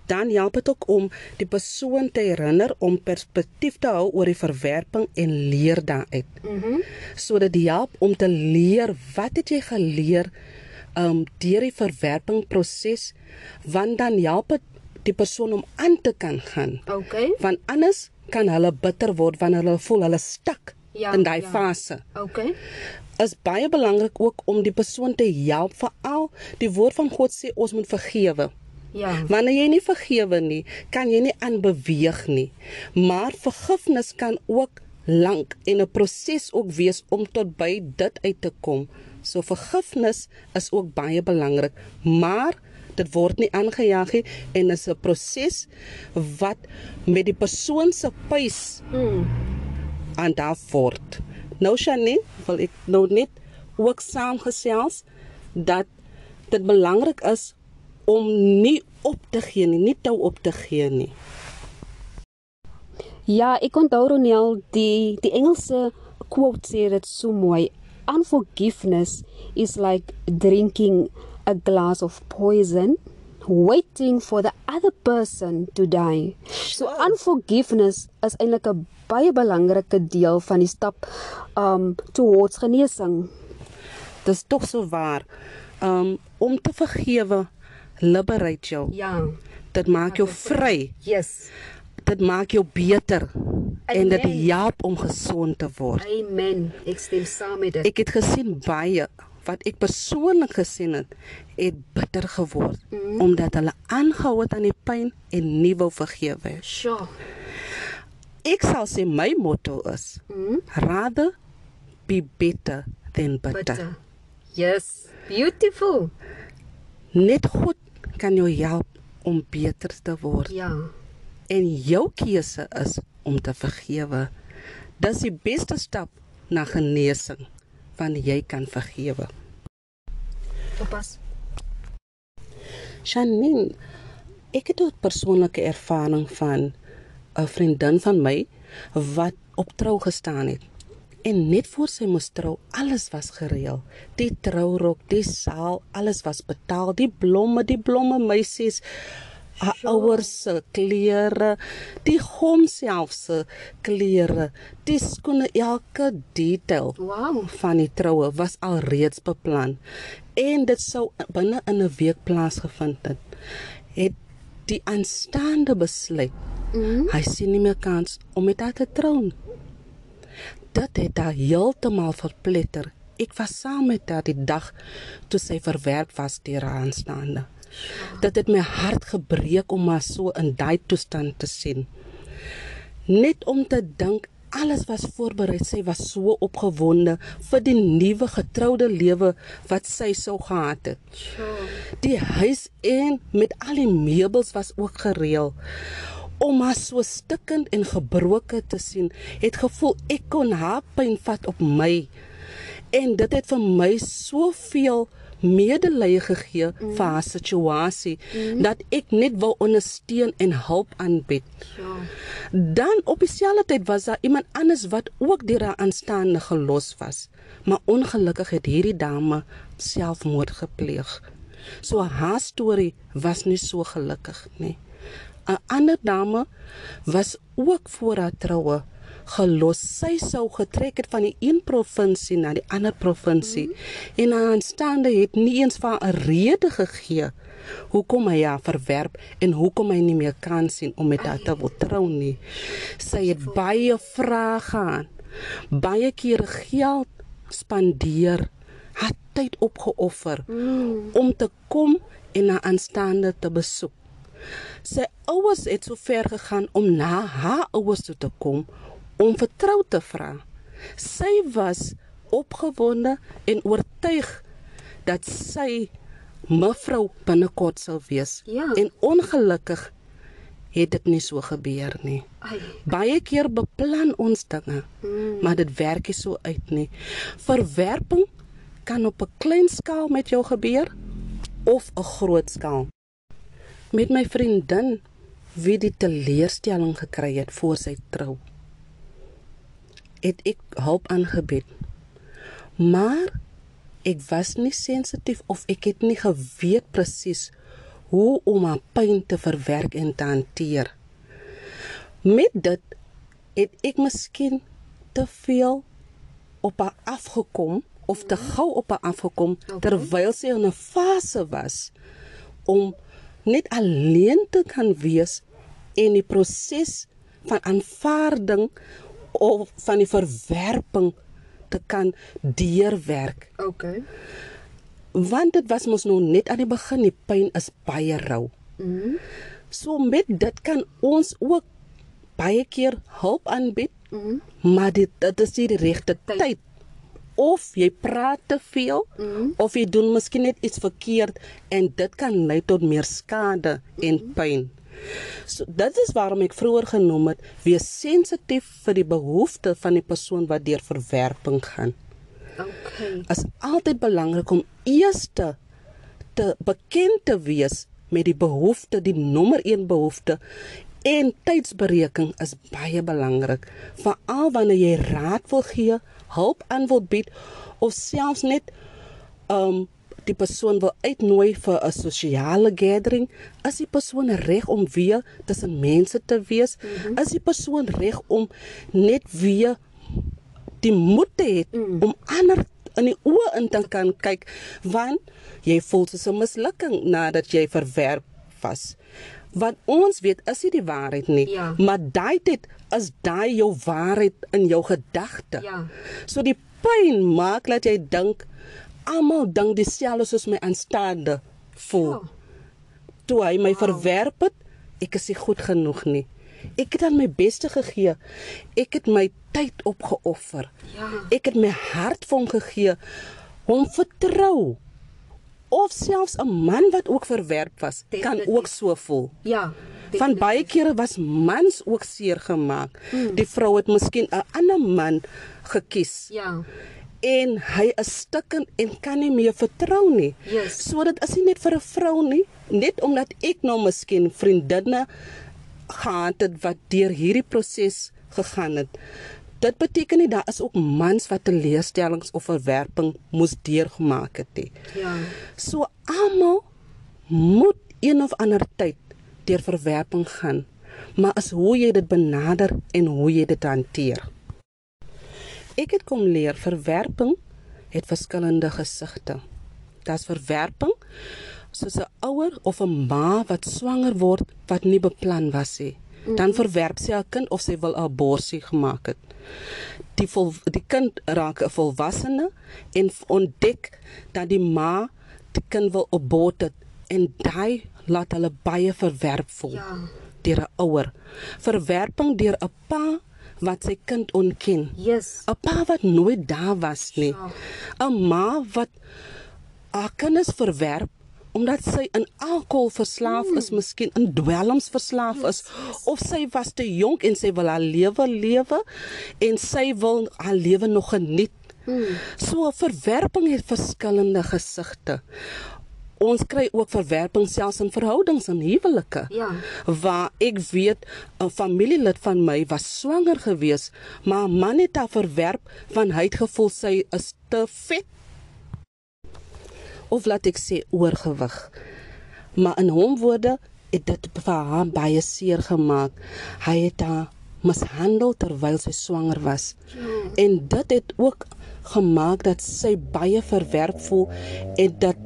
Dan help dit ook om die persoon te herinner om perspektief te hou oor die verwerping en leer daaruit. Mhm. Mm so dit help om te leer wat het jy geleer um deur die verwerpingproses want dan help dit die persoon om aan te kan gaan. Okay. Want anders kan hulle bitter word wanneer hulle voel hulle stak Ja, in daai ja. fase. Okay. is baie belangrik ook om die persoon te help veral die woord van God sê ons moet vergewe. Ja. Wanneer jy nie vergewe nie, kan jy nie aanbeweeg nie. Maar vergifnis kan ook lank en 'n proses ook wees om tot by dit uit te kom. So vergifnis is ook baie belangrik, maar dit word nie aangejaag nie en is 'n proses wat met die persoon se pace Mm. aan daar word. Nou Shani, wil ek nou net ook saamgesels dat dit belangrik is om nie op te gee nie, nie tou op te gee nie. Ja, ek onthou Ronel die die Engelse quote sê dit so mooi. Unforgiveness is like drinking a glass of poison waiting for the other person to die. So unforgiveness is eintlik 'n baie belangrike deel van die stap um towards genesing. Dis tog so waar. Um om te vergewe liberate jou. Ja. Dit maak jou vry. Yes. Dit maak jou beter en dit Amen. help om gesond te word. Amen. Ek stem saam met dit. Ek het gesien baie wat ek persoonlik gesien het, het bitter geword mm. omdat hulle aangehou het aan die pyn en nie wou vergewe. Sure. Ek sal sê my motto is Mm. rather be better than bitter. Bitter. Yes. Beautiful. Net God kan jou help om beter te word Ja. En jou keuse is om te vergewe. Dis die beste stap na genesing wanneer jy kan vergewe. Topas. Janine, ek het 'n persoonlike ervaring van 'n vriendin van my wat op trou gestaan het. En net voor sy moes trou, alles was gereël. Die trourok, die saal, alles was betaal, die blomme, die blomme meisies, haar ouers se klere, die gom self se klere, die skoene, elke detail Wow. van die troue was al reeds beplan en dit sou binne in 'n week plaasgevind het. Het die aanstaande besluit. Mm. Hy sien nie meer kans om met haar te trou. nie. Dit het haar heeltemal verpletter. Ek was saam met haar die dag toe sy verwerp was deur haar aanstaande. Dit het my hart gebreek om haar so in daai toestand te sien. Net om te dink alles was voorberei. Sy was so opgewonde vir die nuwe getroude lewe wat sy sou gehad het. Sure. Die huis en met al die meubels was ook gereël. Om haar so stikkend en gebroken te sien, het gevoel ek kon haar pyn vat op my. En dit het vir my soveel medelee gegee mm. vir haar situasie mm. dat ek net wou ondersteun en hulp aanbied. Sure. Dan op dieselfde tyd was daar iemand anders wat ook deur haar aanstaande gelos was. Maar ongelukkig het hierdie dame selfmoord gepleeg. So haar storie was nie so gelukkig nie. 'n Ander dame was ook voor haar troue gelos. Sy sou getrek het van die een provinsie na die ander provinsie mm -hmm. en haar aanstaande het nie eens vir 'n rede gegee hoekom hy haar verwerp en hoekom hy nie meer kan sien om met haar te wil trou nie. Sy het baie vrae gehad. Baie kere geld spandeer, haar tyd opgeoffer mm. om te kom en haar aanstaande te besoek. Sy ouers het so ver gegaan om na haar ouers toe te kom om vertrou te vra. Sy was opgewonde en oortuig dat sy mevrou binnekort sou wees. Ja. En ongelukkig het dit nie so gebeur nie. Ai. Baie keer beplan ons dinge, mm. maar dit werk nie so uit nie. Verwerping kan op 'n klein skaal met jou gebeur of 'n groot skaal. Met my vriendin wie die teleurstelling gekry het voor sy trou. Het ek hulp aangebied. Maar ek was nie sensitief of ek het nie geweet presies hoe om haar pyn te verwerk en te hanteer. Met dit het ek miskien te veel op haar afgekom of te gou op haar afgekom Okay. terwyl sy in 'n fase was om net alleen te kan wees en die proses van aanvaarding of van die verwerping te kan deurwerk. Okay. Want dit was mos nog net aan die begin, die pyn is baie rou. Mm. So met dit kan ons ook baie keer hulp aanbied. Mm. Maar dit dit is nie die regte Tyd. tyd. Of jy praat te veel mm. of jy doen miskien net iets verkeerd en dit kan lei tot meer skade en pyn. So dit is waarom ek vroeër genoem het, wees sensitief vir die behoeftes van die persoon wat deur verwerping gaan Okay. is altyd belangrik om eers te, te bekend te wees met die behoefte, die nommer 1 behoefte en tydsberekening is baie belangrik. Veral wanneer jy raad wil gee, hulp aan wil bied of selfs net um die persoon wil uitnooi vir 'n sosiale gathering, is die persoon reg om weer tussen mense te wees? Mm -hmm. Is die persoon reg om net weer die moed te hê mm. om ander in die oë in te kan kyk want jy voel soos 'n mislukking nadat jy verwerp was. Wat ons weet is nie die waarheid nie, Ja. maar daai tyd is daai jou waarheid in jou gedagte. Ja. So die pyn maak dat jy dink almal dink dieselfde soos my aanstaande voel. Ja. Toe hy my verwerp het, ek is nie goed genoeg nie. Ek het aan my beste gegee. Ek het my tyd opgeoffer. Ja. Ek het my hart vir hom gegee. Hom vertrou. Of selfs 'n man wat ook verwerp was, kan Definitief. ook so voel. Ja. Van baie kere was mans ook seer gemaak. Mm. Die vrou het miskien 'n ander man gekies Ja. En hy is stikkend en kan nie meer vertrou nie. Yes. So dit is nie net vir 'n vrou nie, net omdat ek nou miskien vriendinne gehad het wat deur hierdie proses gegaan het. Dit beteken nie daar is ook mans wat teleurstellings of verwerping moes deurgemaak het nie. Ja. So almal moet een of ander tyd deur verwerping gaan, maar is hoe jy dit benader en hoe jy dit hanteer. Ek het kom leer verwerping het verskillende gesigte. Daar's verwerping soos 'n ouer of 'n ma wat swanger word wat nie beplan was nie. Dan verwerp sy haar kind of sy wil 'n abortus gemaak het. Die vol, die kind raak 'n volwassene en ontdek dat die ma die kind wil abort het en daai laat hulle baie verwerp voel Ja. deur 'n ouer. Verwerping deur 'n pa wat sy kind ontken. Yes. 'n Pa wat nooit daar was nie. 'n Ma wat haar kinders verwerp omdat sy in alkohol verslaaf is, miskien in dwelms verslaaf is of sy was te jonk en sy wil haar lewe lewe en sy wil haar lewe nog geniet. So verwerping het verskillende gesigte. Ons kry ook verwerping selfs in verhoudings en huwelike. Ja. Waar ek weet 'n familielid van my was swanger gewees, maar 'n man het haar verwerp want hy het gevoel sy is te vet of laat ek sê oorgewig. Maar in hom woorde het dit vir haar baie seer gemaak. Hy het haar mishandel terwyl sy swanger was. En dit het ook gemaak dat sy baie verwerp voel en dat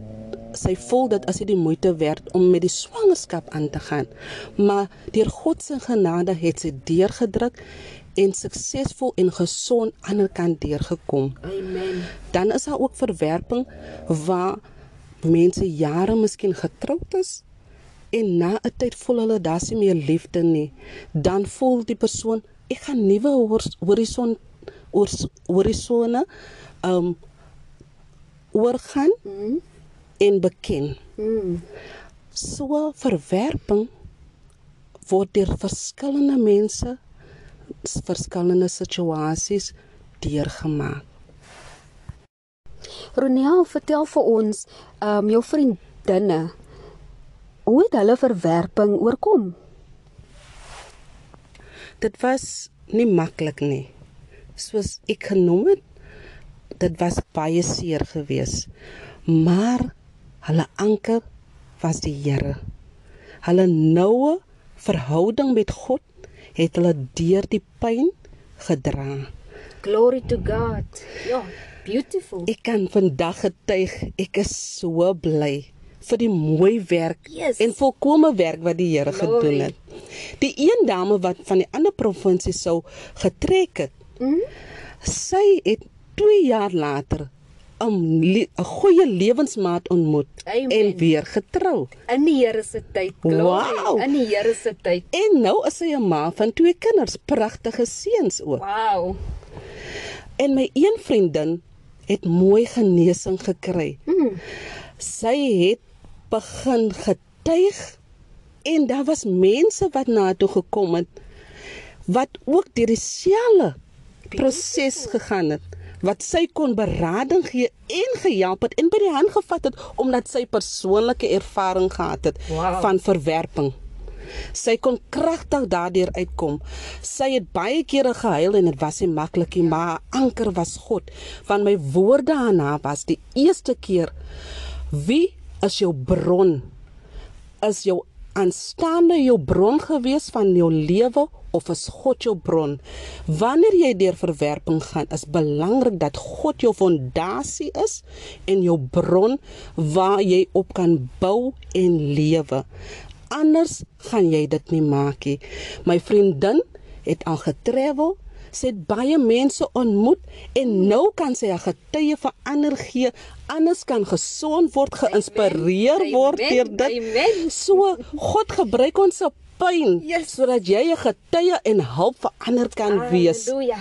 sy voel dat as dit die moeite werd om met die swangerskap aan te gaan. Maar deur God se genade het sy deurgedruk en suksesvol en gesond aan die kant deurgekom Amen. dan is daar ook verwerping waar mense jare miskien getroud is en na 'n tyd voel hulle daar's nie meer liefde nie. Dan voel die persoon ek gaan nuwe hor- horison horisone um oorgaan mm. En beken. Mm. So verwerping word deur verskillende mense verskillende situasies deurgemaak. Ronel, vertel vir ons, ehm um, jou vriendinne, hoe het hulle verwerping oorkom? dit was nie maklik nie. Soos ek genoem het, dit was baie seer geweest. Maar hulle anker was die Here. Hulle noue verhouding met God het hulle deur die pyn gedra. Glory to God. Ja, beautiful. Ek kan vandag getuig, ek is so bly vir die mooi werk Yes. en volkomme werk wat die Here gedoen het. Die een dame wat van die ander provinsie sou getrek het, Mm? sy het 2 jaar later 'n le- 'n goeie lewensmaat ontmoet Amen. en weer getrou. In die Here se tyd, glory. Wow. In die Here se tyd. En nou is sy 'n ma van twee kinders, pragtige seuns ook. Wow. En my een vriendin het mooi genesing gekry. Mm. Sy het begin getuig en daar was mense wat na toe gekom het wat ook deur dieselfde proses gegaan het wat sy kon berading gee en gehelp het en by die hand gevat het omdat sy persoonlike ervaring gehad het Wow. van verwerping. Sy kon kragtig daardeur uitkom. Sy het baie kere gehuil en dit was nie maklik nie, maar haar anker was God. Want my woorde aan haar was die eerste keer: Wie is jou bron? Is jou aanstaande jou bron gewees van jou lewe of is God jou bron? Wanneer jy deur verwerping gaan, is belangrik dat God jou fondasie is en jou bron waar jy op kan bou en lewe. Anders gaan jy dit nie maak nie. My vriendin het al getravel, sy het baie mense ontmoet en nou kan sy 'n getuie vir ander gee. Anders kan gesond word, geïnspireer word deur dit. Amen. So God gebruik ons se pyn Yes. sodat jy 'n getuie en hulp vir ander kan wees. Halleluja.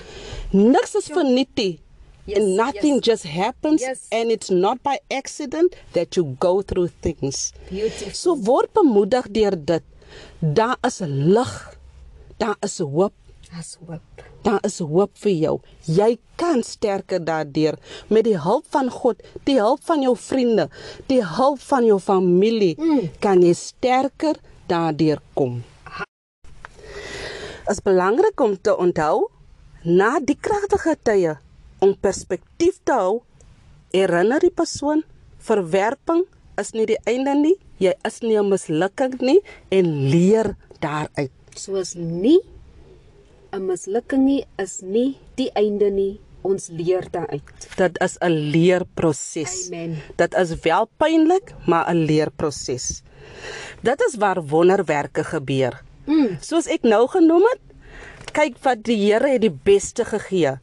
Niks is verniet nie. Yes, and nothing yes. just happens Yes. and it's not by accident that you go through things. Beautiful. So word bemoedig deur dit. Daar is lig. Daar is hoop. As hoop. Daar is hoop vir jou. Jy kan sterker daardeur met die hulp van God, die hulp van jou vriende, die hulp van jou familie, mm. kan jy sterker daardeur kom. Is belangrik om te onthou na die kragtige tye om perspektief te hou, herinner die persoon verwerping is nie die einde nie, jy is nie 'n mislukking nie en leer daaruit. Soos nie 'n mislukking nie is nie die einde nie. Ons leer daaruit. Dit is 'n leerproses. Amen. Dit is wel pynlik, maar 'n leerproses. Dit is waar wonderwerke gebeur. Mm. Soos ek nou genoem het, kyk wat die Here het die beste gegee.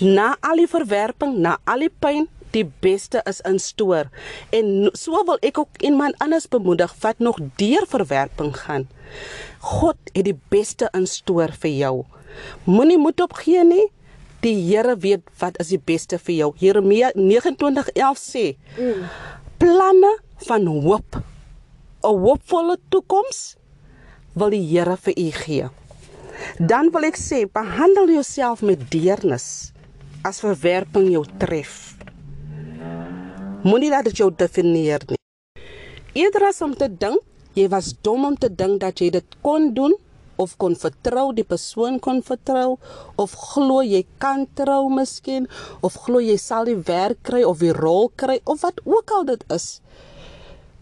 Na al die verwerping, na al die pyn, die beste is in stoor. En so wil ek ook iemand anders bemoedig wat nog deur verwerping gaan. God het die beste in stoor vir jou. Moenie moed opgee nie. Die Here weet wat is die beste vir jou. Jeremia 29:11 sê: Mm. Planne van hoop, 'n hoopvolle toekoms wil die Here vir u gee. Dan wil ek sê, behandel jouself met deernis as verwerping jou tref. Moenie laat dit jou definieer nie. Eerder as om te dink jy was dom om te dink dat jy dit kon doen of kon vertrou, die persoon kon vertrou of glo jy kan trou miskien of glo jy sal die werk kry of die rol kry of wat ook al dit is.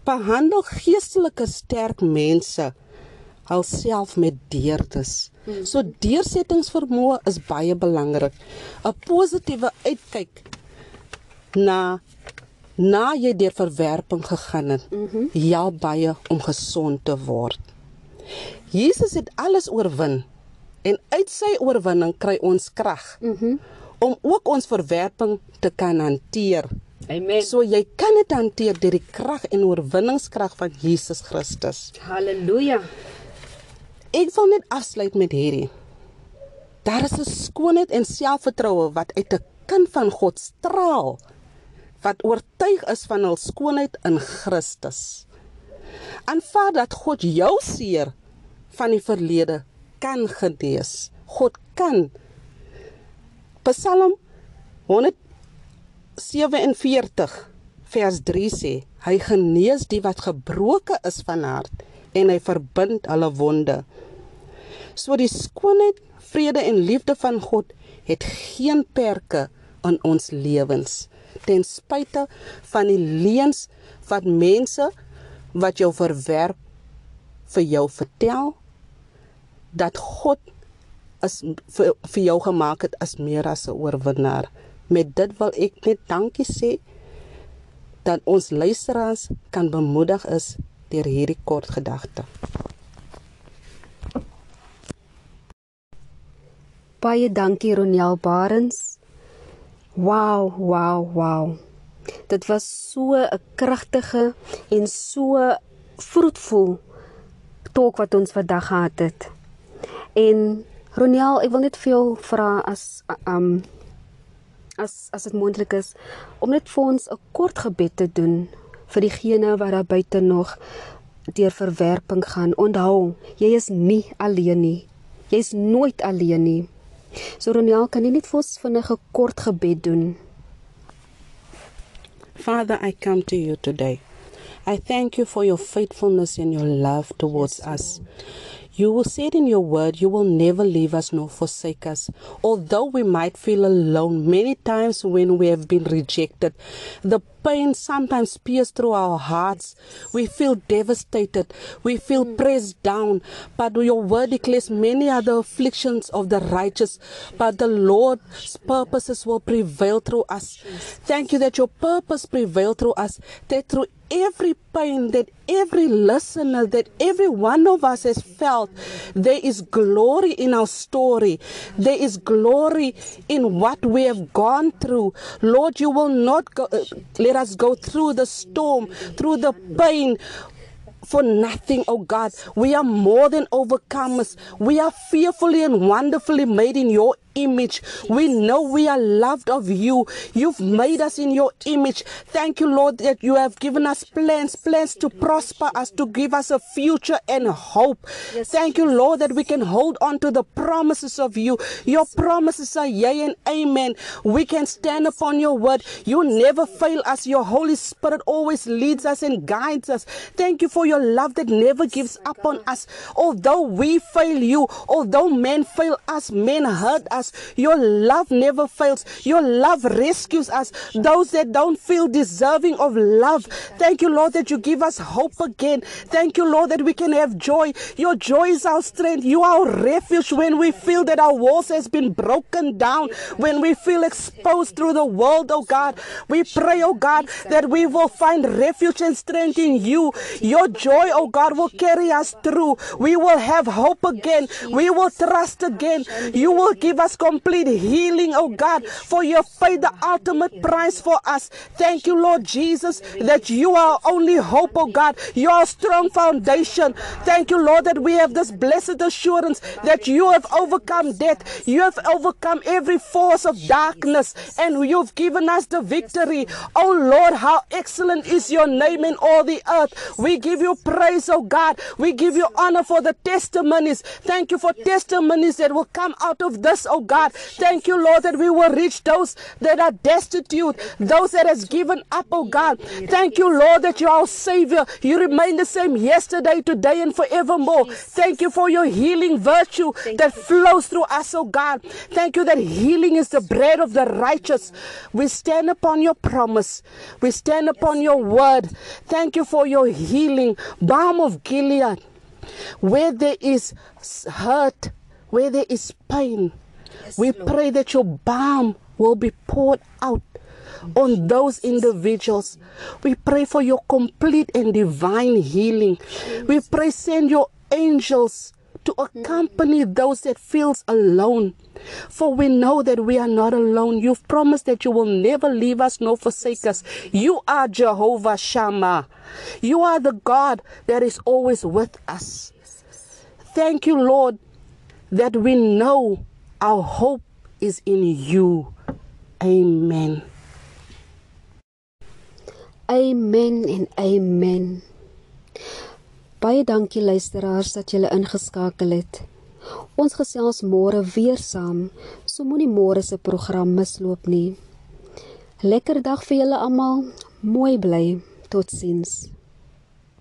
Behandel geestelike sterk mense alself met deernis. So deursettingsvermoë is baie belangrik. 'n Positiewe uitkyk na na jy deur verwerping gegaan het. Mm -hmm. Ja baie om gesond te word. Jesus het alles oorwin en uit sy oorwinning kry ons krag mm -hmm. om ook ons verwerping te kan hanteer. Amen. So jy kan dit hanteer deur die krag en oorwinningskrag van Jesus Christus. Halleluja. Ek wil net afsluit met hierdie. Daar is 'n skoonheid en selfvertroue wat uit 'n kind van God straal wat oortuig is van hul skoonheid in Christus. Aanvaar dat God jou seer van die verlede kan genees. God kan. Psalm 147 vers 3 sê: Hy genees die wat gebroken is van hart en hy verbind hulle wonde. So die skoonheid, vrede en liefde van God het geen perke in ons lewens ten spyte van die leuns wat mense wat jou verwerp vir jou vertel dat God is vir, vir jou gemaak het as meer as 'n oorwinnaar. Met dit wil ek net dankie sê dat ons luisteraars kan bemoedig is deur hierdie kort gedagte. Baie dankie Ronel Barends. Wow, wow, wow. Dit was so 'n kragtige en so vroetvol talk wat ons vandag gehad het. En Ronel, ek wil net vir jou vra as um as as dit moontlik is om net vir ons 'n kort gebed te doen vir diegene wat daar buite nog deur verwerping gaan. Onthou, jy is nie alleen nie. Jy's nooit alleen nie. So Ronel, kan jy net vir ons vinnig 'n kort gebed doen? Father, I come to you today. I thank you for your faithfulness and your love towards us. You will say it in your word, you will never leave us nor forsake us. Although we might feel alone many times when we have been rejected, the pain sometimes pierces through our hearts. We feel devastated. We feel pressed down. But your word declares many other afflictions of the righteous. But the Lord's purposes will prevail through us. Thank you that your purpose prevail through us. That through every pain that every listener, that every one of us has felt, there is glory in our story. There is glory in what we have gone through. Lord, you will not go, uh, let us go through the storm, through the pain for nothing, oh God. We are more than overcomers. We are fearfully and wonderfully made in your image. We know we are loved of you. You've made us in your image. Thank you, Lord, that you have given us plans, plans to prosper us, to give us a future and hope. Thank you, Lord, that we can hold on to the promises of you. Your promises are yea and amen. We can stand upon your word. You never fail us. Your Holy Spirit always leads us and guides us. Thank you for your love that never gives up on us. Although we fail you, although men fail us, men hurt us, your love never fails. Your love rescues us. Those that don't feel deserving of love. Thank you, Lord, that you give us hope again. Thank you, Lord, that we can have joy. Your joy is our strength. You are our refuge when we feel that our walls has been broken down, when we feel exposed through the world, oh God. We pray, oh God, that we will find refuge and strength in you. Your joy, oh God, will carry us through. We will have hope again. We will trust again. You will give us complete healing, oh God, for you paid the ultimate price for us. Thank you, Lord Jesus, that you are only hope, oh God. You are a strong foundation. Thank you, Lord, that we have this blessed assurance that you have overcome death. You have overcome every force of darkness, and you've given us the victory. Oh Lord, how excellent is your name in all the earth. We give you praise, oh God. We give you honor for the testimonies. Thank you for testimonies that will come out of this, oh God. Thank you, Lord, that we will reach those that are destitute, those that has given up, oh God. Thank you, Lord, that you are our Savior. You remain the same yesterday, today, and forevermore. Thank you for your healing virtue that flows through us, oh God. Thank you that healing is the bread of the righteous. We stand upon your promise. We stand upon your word. Thank you for your healing. Balm of Gilead. Where there is hurt, where there is pain, we pray that your balm will be poured out on those individuals. We pray for your complete and divine healing. We pray send your angels to accompany those that feels alone. For we know that we are not alone. You've promised that you will never leave us nor forsake us. You are Jehovah Shammah. You are the God that is always with us. Thank you, Lord, that we know our hope is in you. Amen. Amen en amen. Baie dankie luisteraars dat julle ingeskakel het. Ons gesels môre weer saam, so moenie môre se program misloop nie. Lekker dag vir julle almal. Mooi bly. Totsiens.